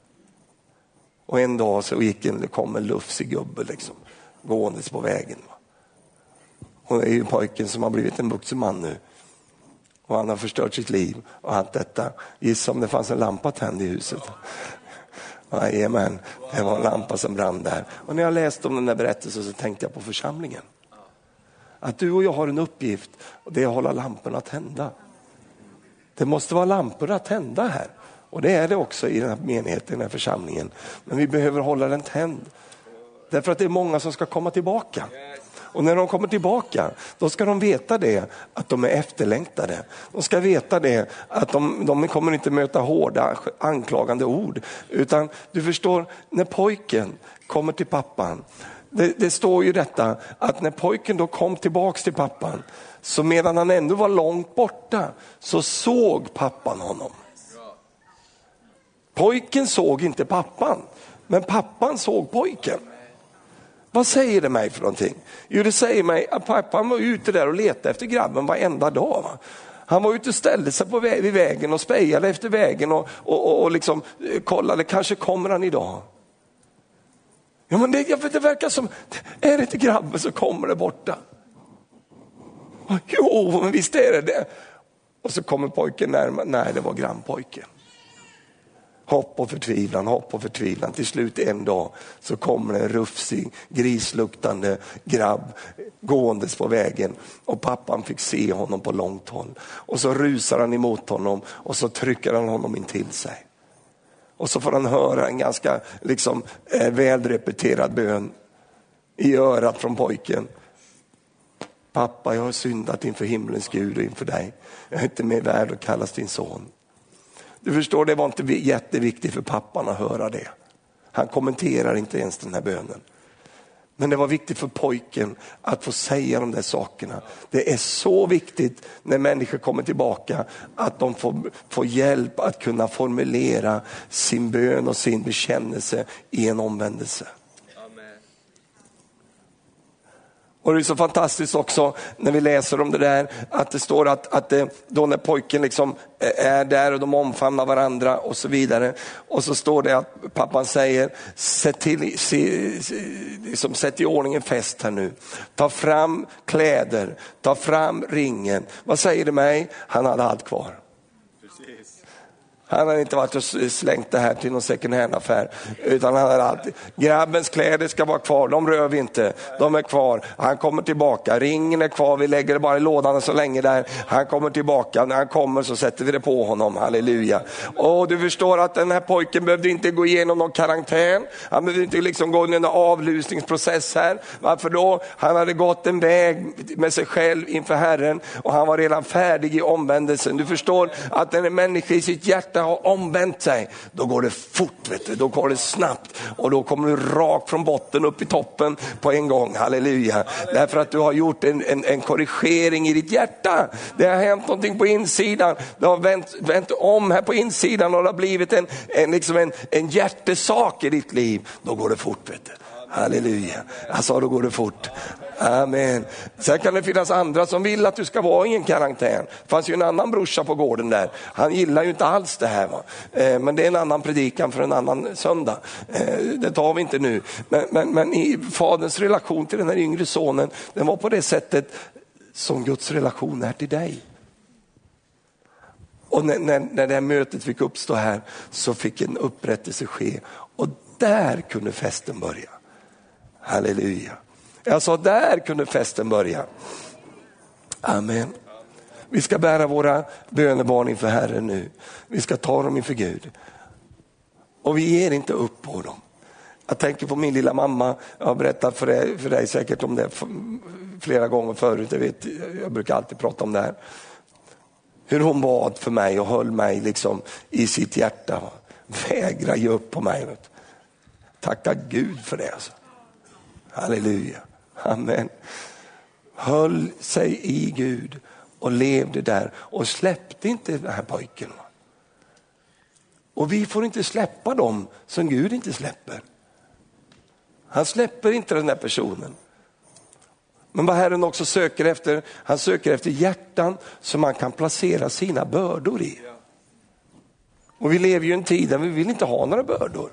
Och en dag så gick en, det kom en lufsig gubbe liksom, gåendes på vägen. Och det är ju pojken som har blivit en vuxen man nu. Och han har förstört sitt liv och allt detta. Gissa om det fanns en lampa tänd i huset. Jajamän, det var en lampa som brann där. Och när jag läste om den där berättelsen så tänkte jag på församlingen. Att du och jag har en uppgift och det är att hålla lamporna tända. Det måste vara lampor att tända här. Och det är det också i den här menigheten, i den här församlingen. Men vi behöver hålla den tänd. Därför att det är många som ska komma tillbaka. Och när de kommer tillbaka, då ska de veta det, att de är efterlängtade. De ska veta det, att de, de kommer inte möta hårda anklagande ord. Utan du förstår, när pojken kommer till pappan, det, det, står ju detta att när pojken då kom tillbaks till pappan, så medan han ändå var långt borta, så såg pappan honom. Pojken såg inte pappan, men pappan såg pojken. Vad säger det mig för någonting? Jo, det säger mig att pappan var ute där och letade efter grabben varenda dag. Va? Han var ute och ställde sig på vä vid vägen och spejade efter vägen och, och, och, och liksom eh, kollade, kanske kommer han idag. Ja, men det, det verkar som, är det inte grabben så kommer det borta. Jo, men visst är det det. Och så kommer pojken närmare, nej det var grannpojken. Hopp och förtvivlan, hopp och förtvivlan. Till slut en dag så kommer en rufsig, grisluktande grabb gåendes på vägen och pappan fick se honom på långt håll. Och så rusar han emot honom och så trycker han honom in till sig. Och så får han höra en ganska liksom, eh, välrepeterad bön i örat från pojken. Pappa, jag har syndat inför himlens Gud och inför dig. Jag är inte mer värd att kallas din son. Du förstår, det var inte jätteviktigt för pappan att höra det. Han kommenterar inte ens den här bönen. Men det var viktigt för pojken att få säga de där sakerna. Det är så viktigt när människor kommer tillbaka att de får, får hjälp att kunna formulera sin bön och sin bekännelse i en omvändelse. Och det är så fantastiskt också när vi läser om det där att det står att, att det, då när pojken liksom eh, är där och de omfamnar varandra och så vidare. Och så står det att pappan säger, sätt, till, se, liksom, sätt i ordning en fest här nu. Ta fram kläder, ta fram ringen. Vad säger det mig? Han hade allt kvar. Han hade inte varit och slängt det här till någon second hand-affär. Utan han hade alltid, grabbens kläder ska vara kvar, de rör vi inte. De är kvar. Han kommer tillbaka, ringen är kvar, vi lägger det bara i lådan så länge där. Han kommer tillbaka, när han kommer så sätter vi det på honom, halleluja. Och du förstår att den här pojken behövde inte gå igenom någon karantän. Han behövde inte liksom gå i en avlusningsprocess här. Varför då? Han hade gått en väg med sig själv inför Herren och han var redan färdig i omvändelsen. Du förstår att när en människa i sitt hjärta har omvänt sig, då går det fort, vet du. då går det snabbt och då kommer du rakt från botten upp i toppen på en gång, halleluja. Därför att du har gjort en, en, en korrigering i ditt hjärta. Det har hänt någonting på insidan, det har vänt, vänt om här på insidan och det har blivit en, en, liksom en, en hjärtesak i ditt liv. Då går det fort. Vet du. Halleluja. Alltså då går det fort. Amen. Sen kan det finnas andra som vill att du ska vara i en karantän. Det fanns ju en annan brorsa på gården där. Han gillar ju inte alls det här. Va? Eh, men det är en annan predikan för en annan söndag. Eh, det tar vi inte nu. Men, men, men i faderns relation till den här yngre sonen, den var på det sättet som Guds relation är till dig. Och när, när, när det här mötet fick uppstå här så fick en upprättelse ske och där kunde festen börja. Halleluja. Jag sa, där kunde festen börja. Amen. Vi ska bära våra bönebarn inför Herren nu. Vi ska ta dem inför Gud. Och vi ger inte upp på dem. Jag tänker på min lilla mamma, jag har berättat för dig, för dig säkert om det flera gånger förut, jag, vet, jag brukar alltid prata om det här. Hur hon bad för mig och höll mig liksom i sitt hjärta. Vägra ge upp på mig. Tacka Gud för det. Alltså. Halleluja, amen. Höll sig i Gud och levde där och släppte inte den här pojken. Och vi får inte släppa dem som Gud inte släpper. Han släpper inte den här personen. Men vad Herren också söker efter, han söker efter hjärtan som man kan placera sina bördor i. Och vi lever ju i en tid där vi vill inte ha några bördor.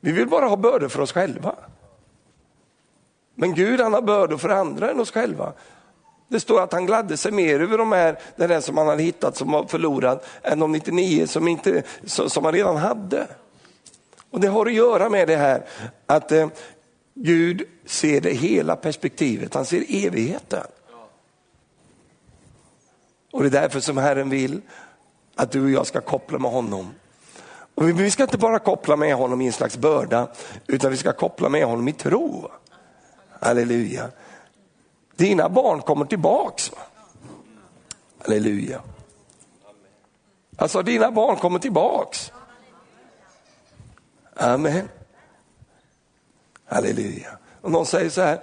Vi vill bara ha bördor för oss själva. Men Gud han har bördor för andra än oss själva. Det står att han gladde sig mer över de här, den där som han hade hittat som var förlorad, än de 99 som, inte, som han redan hade. Och Det har att göra med det här att eh, Gud ser det hela perspektivet, han ser evigheten. Och det är därför som Herren vill att du och jag ska koppla med honom. Och vi ska inte bara koppla med honom i en slags börda, utan vi ska koppla med honom i tro. Halleluja. Dina barn kommer tillbaks. Halleluja. Alltså dina barn kommer tillbaks. Amen. Halleluja. Och någon säger så här,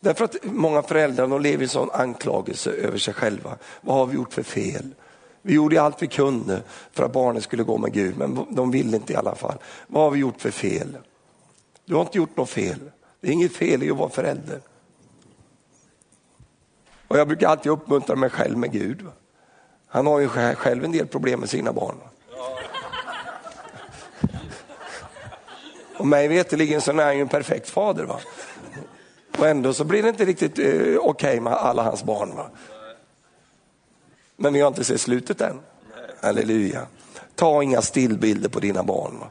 därför att många föräldrar de lever i sån anklagelse över sig själva. Vad har vi gjort för fel? Vi gjorde allt vi kunde för att barnen skulle gå med Gud, men de ville inte i alla fall. Vad har vi gjort för fel? Du har inte gjort något fel. Det är inget fel i att vara förälder. Och jag brukar alltid uppmuntra mig själv med Gud. Han har ju själv en del problem med sina barn. Och mig veterligen så är han ju en perfekt fader. Va? Och ändå så blir det inte riktigt eh, okej okay med alla hans barn. Va? Men vi har inte sett slutet än. Halleluja. Ta inga stillbilder på dina barn. Va?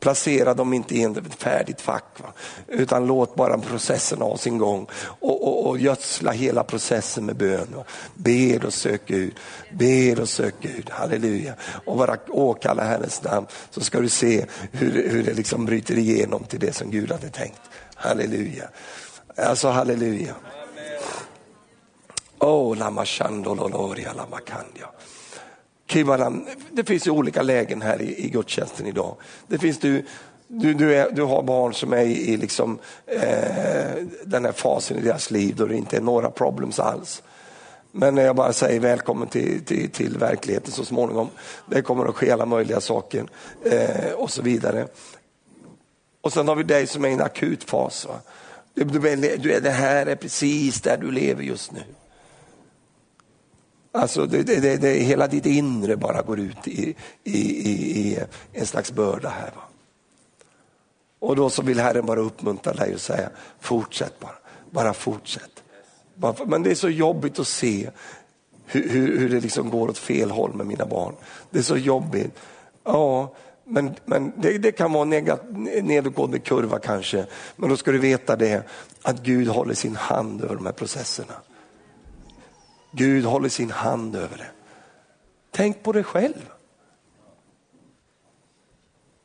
Placera dem inte i ett färdigt fack, va? utan låt bara processen ha sin gång och, och, och gödsla hela processen med bön. Va? Be och sök Gud, be och sök Gud, halleluja. Och bara åkalla Herrens namn så ska du se hur, hur det liksom bryter igenom till det som Gud hade tänkt. Halleluja. Alltså halleluja. Oh, lama shandololoria till varandra. Det finns ju olika lägen här i, i gudstjänsten idag. Det finns du, du, du, är, du har barn som är i, liksom, eh, den här fasen i deras liv då det inte är några problems alls. Men jag bara säger välkommen till, till, till verkligheten så småningom. Det kommer att ske alla möjliga saker eh, och så vidare. Och sen har vi dig som är i en akut fas. Va? Du, du, du, det här är precis där du lever just nu. Alltså det, det, det, hela ditt inre bara går ut i, i, i, i en slags börda här. Va? Och då så vill Herren bara uppmuntra dig och säga fortsätt bara, bara fortsätt. Men det är så jobbigt att se hur, hur, hur det liksom går åt fel håll med mina barn. Det är så jobbigt. Ja, men, men det, det, kan vara en nedåtgående kurva kanske. Men då ska du veta det att Gud håller sin hand över de här processerna. Gud håller sin hand över det. Tänk på dig själv.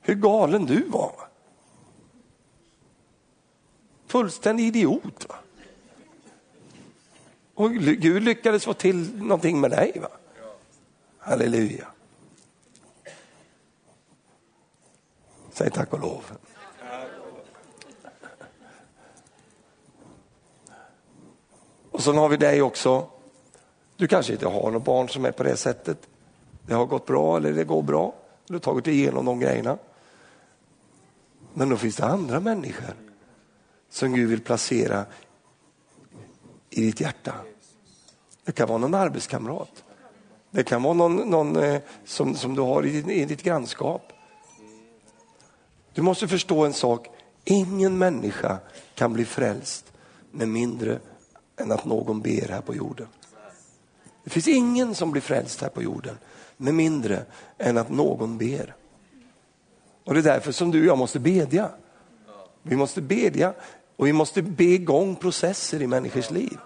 Hur galen du var. Fullständig idiot. Va? Och Gud lyckades få till någonting med dig. Va? Halleluja. Säg tack och lov. Och så har vi dig också du kanske inte har något barn som är på det sättet. Det har gått bra eller det går bra. Du har tagit igenom de grejerna. Men då finns det andra människor som Gud vill placera i ditt hjärta. Det kan vara någon arbetskamrat. Det kan vara någon, någon eh, som, som du har i, i ditt grannskap. Du måste förstå en sak. Ingen människa kan bli frälst med mindre än att någon ber här på jorden. Det finns ingen som blir frälst här på jorden med mindre än att någon ber. Och Det är därför som du och jag måste bedja. Vi måste bedja och vi måste be igång processer i människors liv.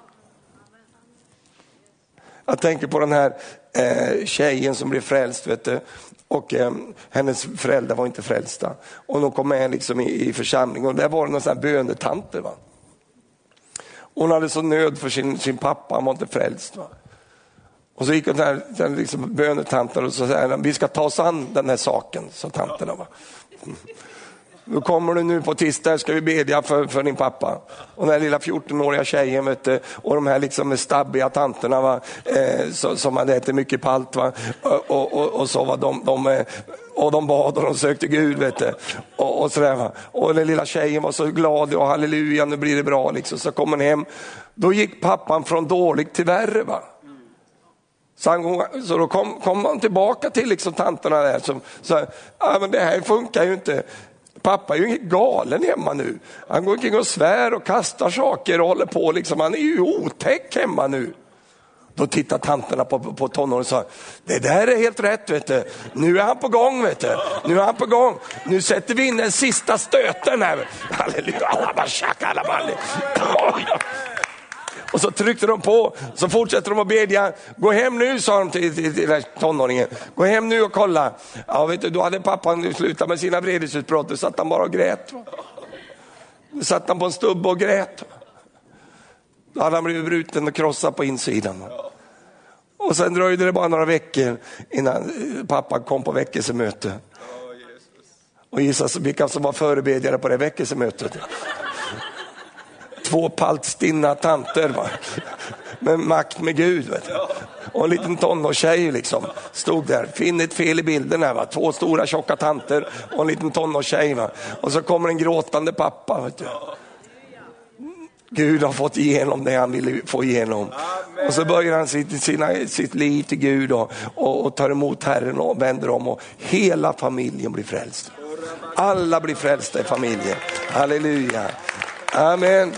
Jag tänker på den här eh, tjejen som blev frälst. Vet du? Och eh, hennes föräldrar var inte frälsta. Och de kom med liksom i, i församlingen och där var det någon bönetanter. Va? Hon hade så nöd för sin, sin pappa, han var inte frälst. Va? Och så gick den här den liksom bönetanten och så sa vi ska ta oss an den här saken, sa tanterna. Va? Mm. Då kommer du nu på tisdag, ska vi bedja för, för din pappa. Och den här lilla 14-åriga tjejen vet du, och de här liksom stabbiga tanterna va? Eh, så, som hade ätit mycket palt. Va? Och, och, och, och så var de, de eh, och de bad och de sökte Gud. Vet du. Och, och, sådär, va? och den lilla tjejen var så glad och halleluja, nu blir det bra. Liksom. Så kom hon hem. Då gick pappan från dåligt till värre. Va? Så, han, så då kom, kom han tillbaka till liksom tanterna där som sa, ah, men det här funkar ju inte. Pappa är ju galen hemma nu. Han går omkring och svär och kastar saker och håller på. Liksom. Han är ju otäck hemma nu. Då tittar tanterna på, på tonåringen och sa, det där är helt rätt, vet du. nu är han på gång. Vet du. Nu är han på gång. Nu sätter vi in den sista stöten här. Halleluja, och så tryckte de på, så fortsätter de att bedja. Gå hem nu, sa de till, till, till tonåringen. Gå hem nu och kolla. Ja, vet du, då hade pappan slutat med sina vredesutbrott, då satt han bara och grät. Då satt han på en stubbe och grät. Då hade han blivit bruten och krossad på insidan. Och sen dröjde det bara några veckor innan pappa kom på väckelsemöte. Och gissa vilka som var förebedjare på det väckelsemötet två paltstinna tanter va? med makt med Gud. Vet Och en liten tonårstjej liksom, stod där, finn ett fel i bilden här, va? två stora tjocka tanter och en liten tonårstjej. Va? Och så kommer en gråtande pappa. Vet du. Gud har fått igenom det han ville få igenom. Och så börjar han sitt, sina, sitt liv till Gud och, och, och tar emot Herren och vänder om och hela familjen blir frälst. Alla blir frälsta i familjen. Halleluja. Amen.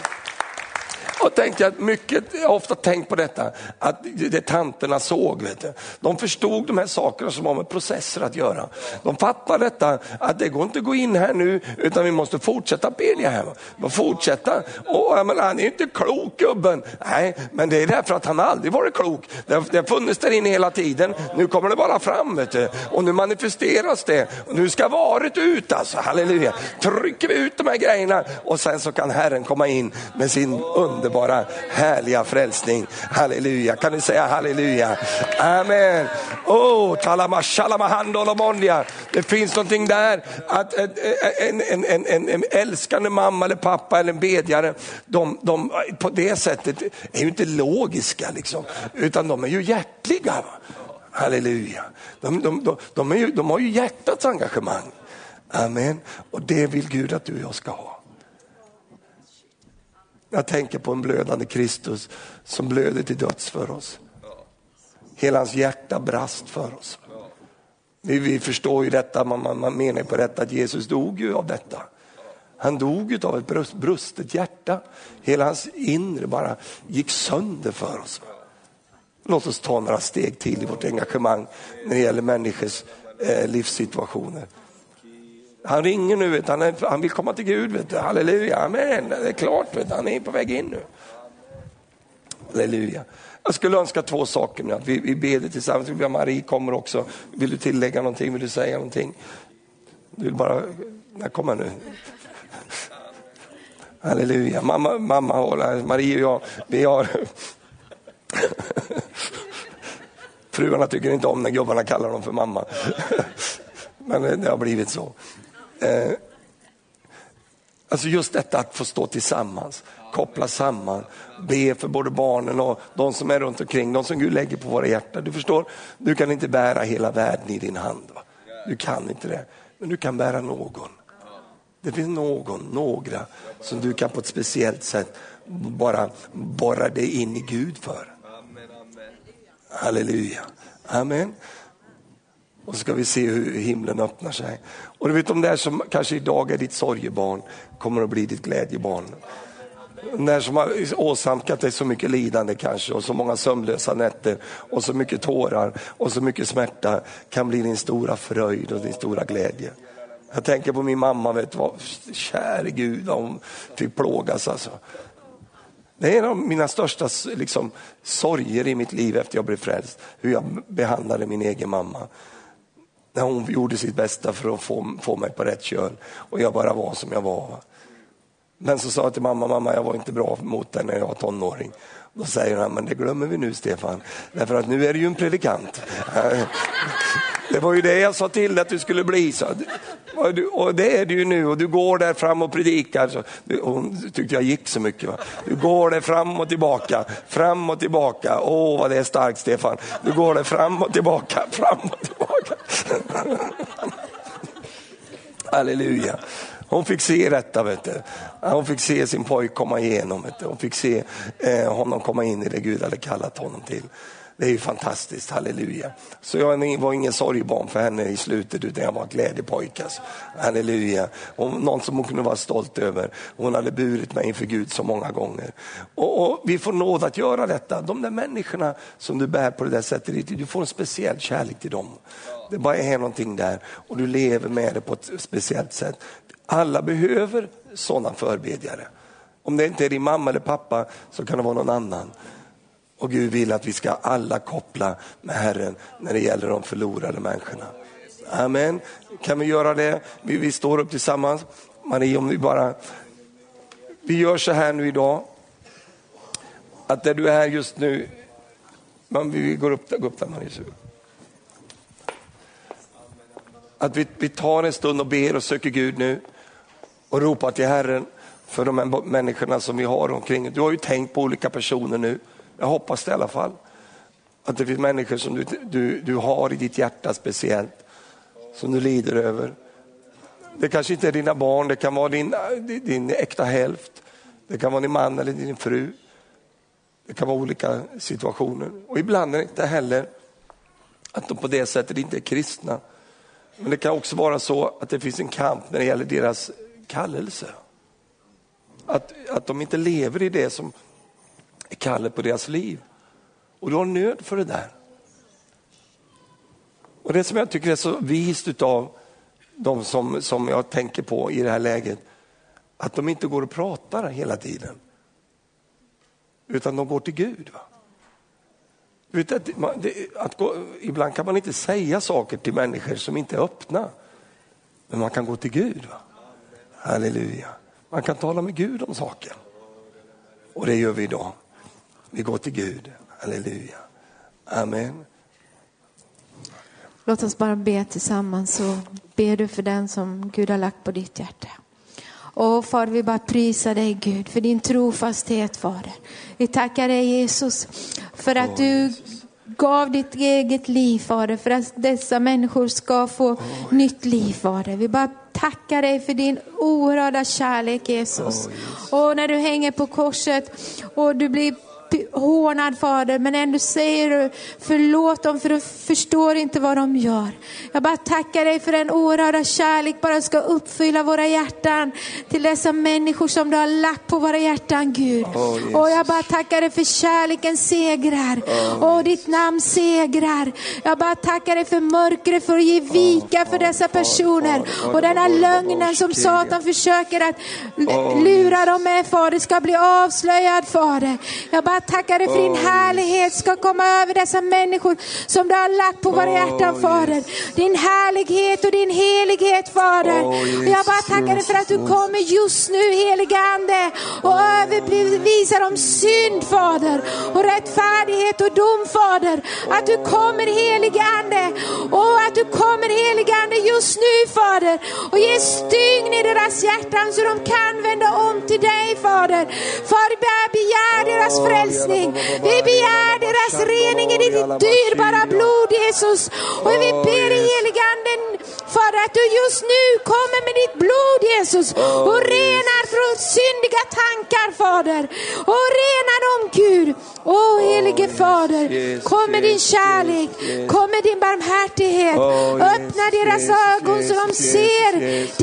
Och tänkte att mycket, jag har ofta tänkt på detta, att det tanterna såg, vet du. de förstod de här sakerna som har med processer att göra. De fattar detta, att det går inte att gå in här nu, utan vi måste fortsätta bedja här. Fortsätta. Och, jag menar, han är inte klok gubben. Nej, men det är därför att han aldrig varit klok. Det har, det har funnits där inne hela tiden. Nu kommer det bara fram, vet du. och nu manifesteras det. Och nu ska varet ut, alltså. halleluja. Trycker vi ut de här grejerna och sen så kan Herren komma in med sin under underbara härliga frälsning. Halleluja, kan du säga halleluja? Amen. Oh, Det finns någonting där, att en, en, en, en, en älskande mamma eller pappa eller en bedjare, de, de, på det sättet är ju inte logiska, liksom, utan de är ju hjärtliga. Halleluja. De, de, de, de, är ju, de har ju hjärtats engagemang. Amen. Och det vill Gud att du och jag ska ha. Jag tänker på en blödande Kristus som blöder till döds för oss. Hela hans hjärta brast för oss. Vi, vi förstår ju detta, man, man, man menar på detta att Jesus dog ju av detta. Han dog ju av ett brust, brustet hjärta. Hela hans inre bara gick sönder för oss. Låt oss ta några steg till i vårt engagemang när det gäller människors eh, livssituationer. Han ringer nu, vet, han, är, han vill komma till Gud. Vet, halleluja, amen, det är klart, vet, han är på väg in nu. Halleluja. Jag skulle önska två saker nu, att vi, vi ber tillsammans. Marie kommer också. Vill du tillägga någonting? Vill du säga någonting? Du vill bara, nej, kom nu. Halleluja, mamma, mamma Marie och jag, vi har Fruarna tycker inte om när gubbarna kallar dem för mamma. Men det har blivit så. Eh, alltså just detta att få stå tillsammans, koppla samman, be för både barnen och de som är runt omkring, de som Gud lägger på våra hjärtan. Du förstår, du kan inte bära hela världen i din hand. Va? Du kan inte det, men du kan bära någon. Det finns någon, några som du kan på ett speciellt sätt bara borra dig in i Gud för. Halleluja. Amen. Och så ska vi se hur himlen öppnar sig. Och du vet de där som kanske idag är ditt sorgebarn kommer att bli ditt glädjebarn. De där som har åsamkat dig så mycket lidande kanske och så många sömnlösa nätter och så mycket tårar och så mycket smärta kan bli din stora fröjd och din stora glädje. Jag tänker på min mamma, vet du vad, käre Gud, hon fick plågas alltså. Det är en av mina största liksom, sorger i mitt liv efter jag blev frälst. Hur jag behandlade min egen mamma. När hon gjorde sitt bästa för att få, få mig på rätt köl och jag bara var som jag var. Men så sa jag till mamma, mamma jag var inte bra mot dig när jag var tonåring. Då säger han, men det glömmer vi nu Stefan, därför att nu är du ju en predikant. Det var ju det jag sa till att du skulle bli. Så. Och det är du ju nu och du går där fram och predikar. Så. Hon tyckte jag gick så mycket. Va? Du går där fram och tillbaka, fram och tillbaka. Åh vad det är starkt Stefan. Du går där fram och tillbaka, fram och tillbaka. Halleluja. Hon fick se detta, vet du. hon fick se sin pojk komma igenom. Vet du. Hon fick se eh, honom komma in i det Gud hade kallat honom till. Det är ju fantastiskt, halleluja. Så jag var ingen sorgbarn för henne i slutet utan jag var glädjepojk. Alltså. Halleluja. Och någon som hon kunde vara stolt över. Hon hade burit mig inför Gud så många gånger. Och, och, Vi får nåd att göra detta. De där människorna som du bär på det där sättet, du får en speciell kärlek till dem. Det bara är någonting där och du lever med det på ett speciellt sätt. Alla behöver sådana förbedjare. Om det inte är din mamma eller pappa så kan det vara någon annan. Och Gud vill att vi ska alla koppla med Herren när det gäller de förlorade människorna. Amen. Kan vi göra det? Vi, vi står upp tillsammans. Marie, om vi bara... Vi gör så här nu idag. Att där du är just nu, Man, vi går upp där, upp där Marie. Att vi, vi tar en stund och ber och söker Gud nu och ropar till Herren för de här människorna som vi har omkring. Du har ju tänkt på olika personer nu. Jag hoppas det i alla fall. Att det finns människor som du, du, du har i ditt hjärta speciellt, som du lider över. Det kanske inte är dina barn, det kan vara din, din äkta hälft, det kan vara din man eller din fru. Det kan vara olika situationer. Och ibland är det inte heller att de på det sättet inte är kristna. Men det kan också vara så att det finns en kamp när det gäller deras kallelse. Att, att de inte lever i det som kallet på deras liv. Och du har nöd för det där. Och Det som jag tycker är så vist av de som, som jag tänker på i det här läget, att de inte går och pratar hela tiden. Utan de går till Gud. Va? Vet, att, att gå, ibland kan man inte säga saker till människor som inte är öppna. Men man kan gå till Gud. Va? Halleluja. Man kan tala med Gud om saken. Och det gör vi idag. Vi går till Gud. Halleluja. Amen. Låt oss bara be tillsammans så ber du för den som Gud har lagt på ditt hjärta. Och far, vi bara prisar dig Gud för din trofasthet Fader. Vi tackar dig Jesus för att du gav ditt eget liv Fader för att dessa människor ska få nytt liv Fader. Vi bara tackar dig för din oerhörda kärlek Jesus. Och när du hänger på korset och du blir hånad Fader, men ändå säger du förlåt dem för du förstår inte vad de gör. Jag bara tackar dig för den oerhörda kärlek bara ska uppfylla våra hjärtan till dessa människor som du har lagt på våra hjärtan Gud. Oh, och jag bara tackar dig för kärleken segrar oh. och ditt namn segrar. Jag bara tackar dig för mörkret för att ge vika för dessa personer och denna lögnen som Satan försöker att lura dem med Fader ska bli avslöjad Fader. Jag bara tackar dig för din härlighet ska komma över dessa människor som du har lagt på våra hjärtan Fader. Din härlighet och din helighet Fader. Jag bara tackar dig för att du kommer just nu helige Ande och överbevisar om synd Fader och rättfärdighet och dom Fader. Att du kommer helige Ande och att du kommer helige Ande just nu Fader och ge stygn i deras hjärtan så de kan vända om till dig Fader. Fader, begär deras frälsning frälsning. Vi begär deras rening i ditt dyrbara blod Jesus. Och vi ber i heliganden för att du just nu kommer med ditt blod Jesus och renar från syndiga tankar Fader. Och renar dem Gud. Åh helige Fader, kom med din kärlek, kom med din barmhärtighet. Öppna deras ögon så de ser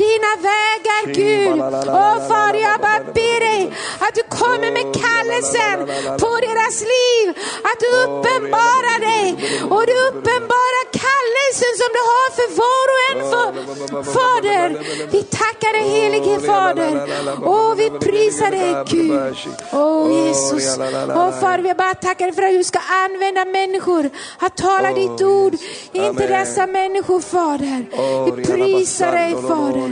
dina vägar Gud. Åh Far, jag bara ber dig att du kommer med kallelsen på deras liv. Att du uppenbarar dig och du uppenbarar kallelsen kallelsen som du har för var och en, för, Fader. Vi tackar dig helige Fader. Åh, vi prisar dig Gud. Åh Jesus. Åh Fader, vi bara tackar dig för att du ska använda människor att tala ditt ord in till dessa människor Fader. Vi prisar dig Fader.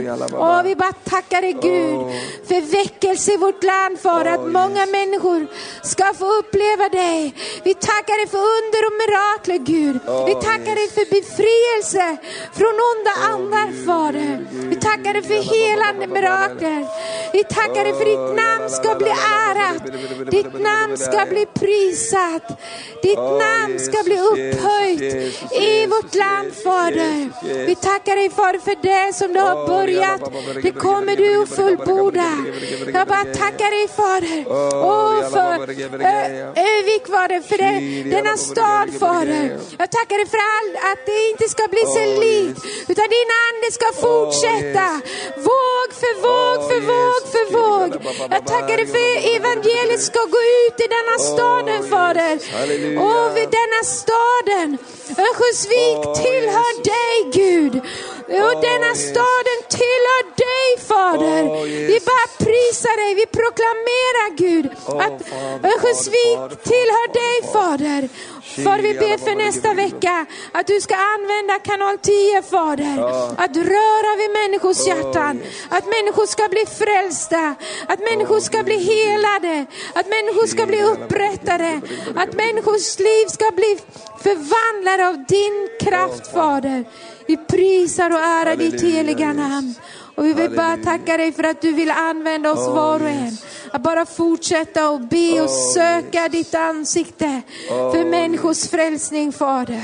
Åh, vi bara tackar dig Gud för väckelse i vårt land Fader. Att många människor ska få uppleva dig. Vi tackar dig för under och mirakler Gud. Vi tackar dig för befrielse från onda andar Fader. Vi tackar dig för helande mirakler. Vi tackar dig för ditt namn ska bli ärat. Ditt namn ska bli prisat. Ditt namn ska bli upphöjt i vårt land Fader. Vi tackar dig Fader för det som du har börjat. Det kommer du att fullborda. Jag bara tackar dig Fader. Åh, för Övik Fader, för det, denna stad Fader. Jag tackar dig för all, att det inte ska bli sig likt, utan din ande ska fortsätta. Våg för våg för våg för våg. Jag tackar dig för evangeliet ska gå ut i denna staden Fader. Och vid denna staden, Örnsköldsvik tillhör dig Gud. Och denna staden tillhör dig Fader. Vi bara prisar dig, vi proklamerar Gud att Örnsköldsvik tillhör dig Fader. Fader vi ber för nästa vecka att du ska använda kanal 10 Fader. Att röra vid människors hjärtan. Att människor ska bli frälsta. Att människor ska bli helade. Att människor ska bli upprättade. Att människors liv ska bli förvandlade av din kraft Fader. Vi prisar och ärar ditt heliga namn. Och vi vill bara tacka dig för att du vill använda oss var och en. Att bara fortsätta och be och söka ditt ansikte för människors frälsning Fader.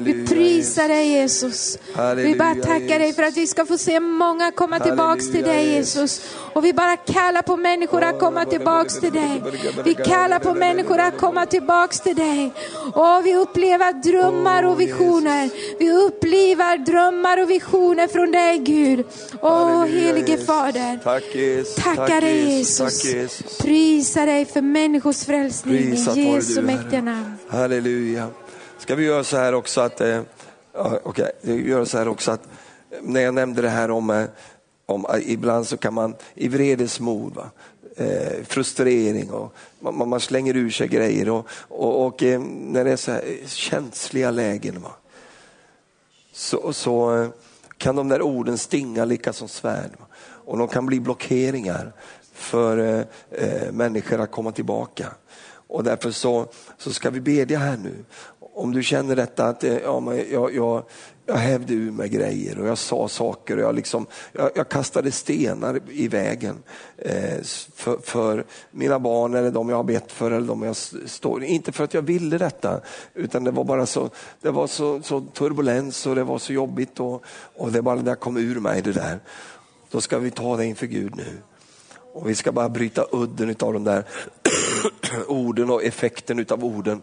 Vi prisar dig Jesus. Vi bara tackar dig för att vi ska få se många komma tillbaks till dig Jesus. Och vi bara kallar på människor att komma tillbaks till dig. Vi kallar på människor att komma tillbaks till dig. Och vi upplever drömmar och visioner. Vi upplever drömmar och visioner från dig Gud. Åh helige. Fader. Tackar Tack dig Jesus. Prisar dig för människors frälsning Prisat i Jesu mäktiga namn. Halleluja. Ska vi göra så här också att, eh, ja, okej, vi gör så här också att eh, när jag nämnde det här om, eh, om eh, ibland så kan man i vredesmod, va? Eh, frustrering och man, man slänger ur sig grejer och, och, och eh, när det är så här känsliga lägen va? så, så kan de där orden stinga lika som svärd. va? Och de kan bli blockeringar för eh, eh, människor att komma tillbaka. Och därför så, så ska vi bedja här nu. Om du känner detta att eh, ja, men jag, jag, jag hävde ur mig grejer och jag sa saker och jag, liksom, jag, jag kastade stenar i vägen eh, för, för mina barn eller de jag har bett för eller de jag står Inte för att jag ville detta utan det var bara så, det var så, så turbulens och det var så jobbigt och, och det bara det kom ur mig det där. Då ska vi ta det inför Gud nu. Och vi ska bara bryta udden av de där orden och effekten utav orden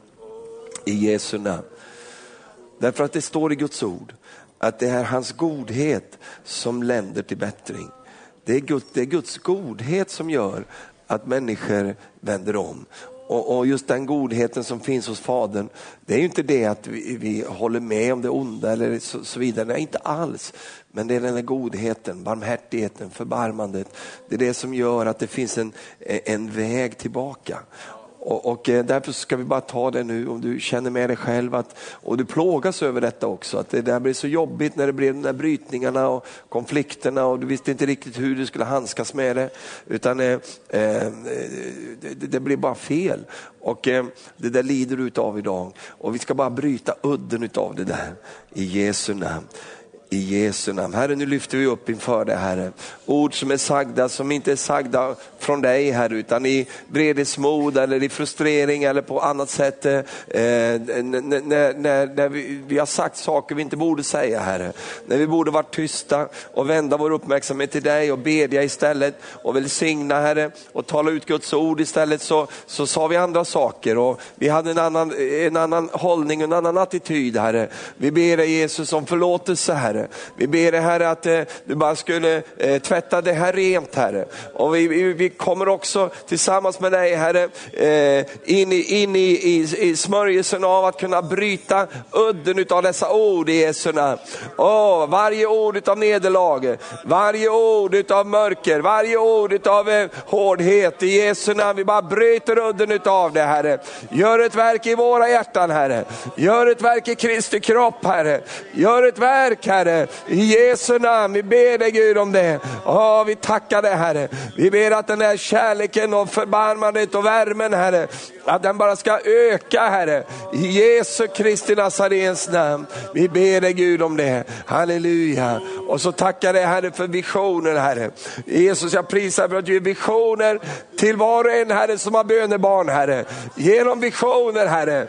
i Jesu namn. Därför att det står i Guds ord att det är hans godhet som länder till bättring. Det är, Guds, det är Guds godhet som gör att människor vänder om. Och, och just den godheten som finns hos Fadern, det är ju inte det att vi, vi håller med om det onda eller så, så vidare, nej inte alls. Men det är den där godheten, barmhärtigheten, förbarmandet. Det är det som gör att det finns en, en väg tillbaka. Och, och eh, därför ska vi bara ta det nu om du känner med dig själv att, och du plågas över detta också, att det där blir så jobbigt när det blir de där brytningarna och konflikterna och du visste inte riktigt hur du skulle handskas med det. Utan eh, eh, det, det blir bara fel. Och eh, det där lider du utav idag. Och vi ska bara bryta udden utav det där i Jesu namn. I Jesu namn. Herre, nu lyfter vi upp inför dig Herre. Ord som är sagda, som inte är sagda från dig Herre, utan i vredesmod eller i frustrering eller på annat sätt. Eh, när, när, när, vi, vi har sagt saker vi inte borde säga Herre. När vi borde varit tysta och vända vår uppmärksamhet till dig och bedja istället och välsigna Herre och tala ut Guds ord istället så, så sa vi andra saker och vi hade en annan, en annan hållning, en annan attityd Herre. Vi ber dig Jesus om förlåtelse Herre. Herre. Vi ber dig Herre att eh, du bara skulle eh, tvätta det här rent Herre. Och vi, vi, vi kommer också tillsammans med dig Herre eh, in, i, in i, i, i smörjelsen av att kunna bryta udden utav dessa ord i Jesu namn. Oh, varje ord utav nederlag, varje ord utav mörker, varje ord utav hårdhet i Jesu namn. Vi bara bryter udden utav det Herre. Gör ett verk i våra hjärtan Herre. Gör ett verk i Kristi kropp Herre. Gör ett verk Herre. I Jesu namn, vi ber dig Gud om det. Åh, vi tackar dig Herre. Vi ber att den här kärleken och förbarmandet och värmen Herre, att den bara ska öka Herre. I Jesu Kristi Nazarens namn. Vi ber dig Gud om det. Halleluja. Och så tackar dig Herre för visioner Herre. Jesus jag prisar för att du ger visioner till var och en Herre som har bönebarn Herre. Genom visioner Herre.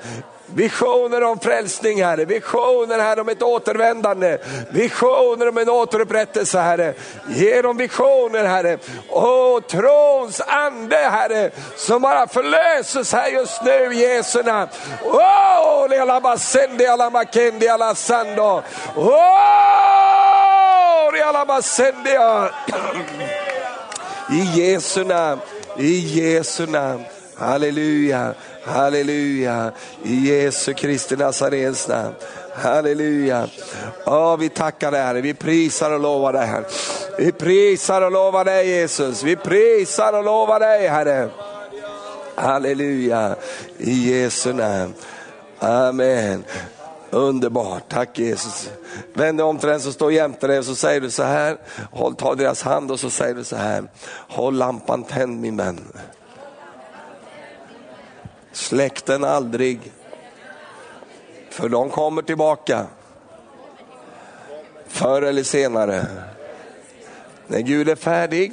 Visioner om frälsning Herre, visioner Herre om ett återvändande, visioner om en återupprättelse Herre. Ge dem visioner Herre. Och trons ande Herre, som bara förlöses här just nu i Jesu namn. Åh, lilla sando. I Jesu namn, i Jesu namn. Halleluja. Halleluja, i Jesu Kristi Nazarens namn. Halleluja. Oh, vi tackar dig Herre, vi prisar och lovar dig Herre. Vi prisar och lovar dig Jesus, vi prisar och lovar dig Herre. Halleluja, i Jesu namn. Amen. Underbart, tack Jesus. Vänd dig om till den som står jämte dig och så säger du så här, håll, ta deras hand och så säger du så här, håll lampan tänd min vän. Släck den aldrig. För de kommer tillbaka. Förr eller senare. När Gud är färdig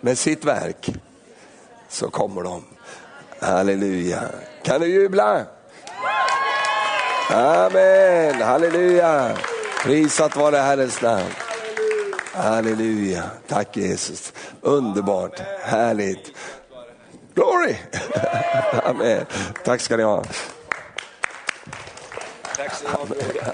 med sitt verk så kommer de. Halleluja. Kan du jubla? Amen, halleluja. Prisat vare Herrens namn. Halleluja, tack Jesus. Underbart, härligt. Glory! Amen. Tack ska ni ha. Tack ska ni ha.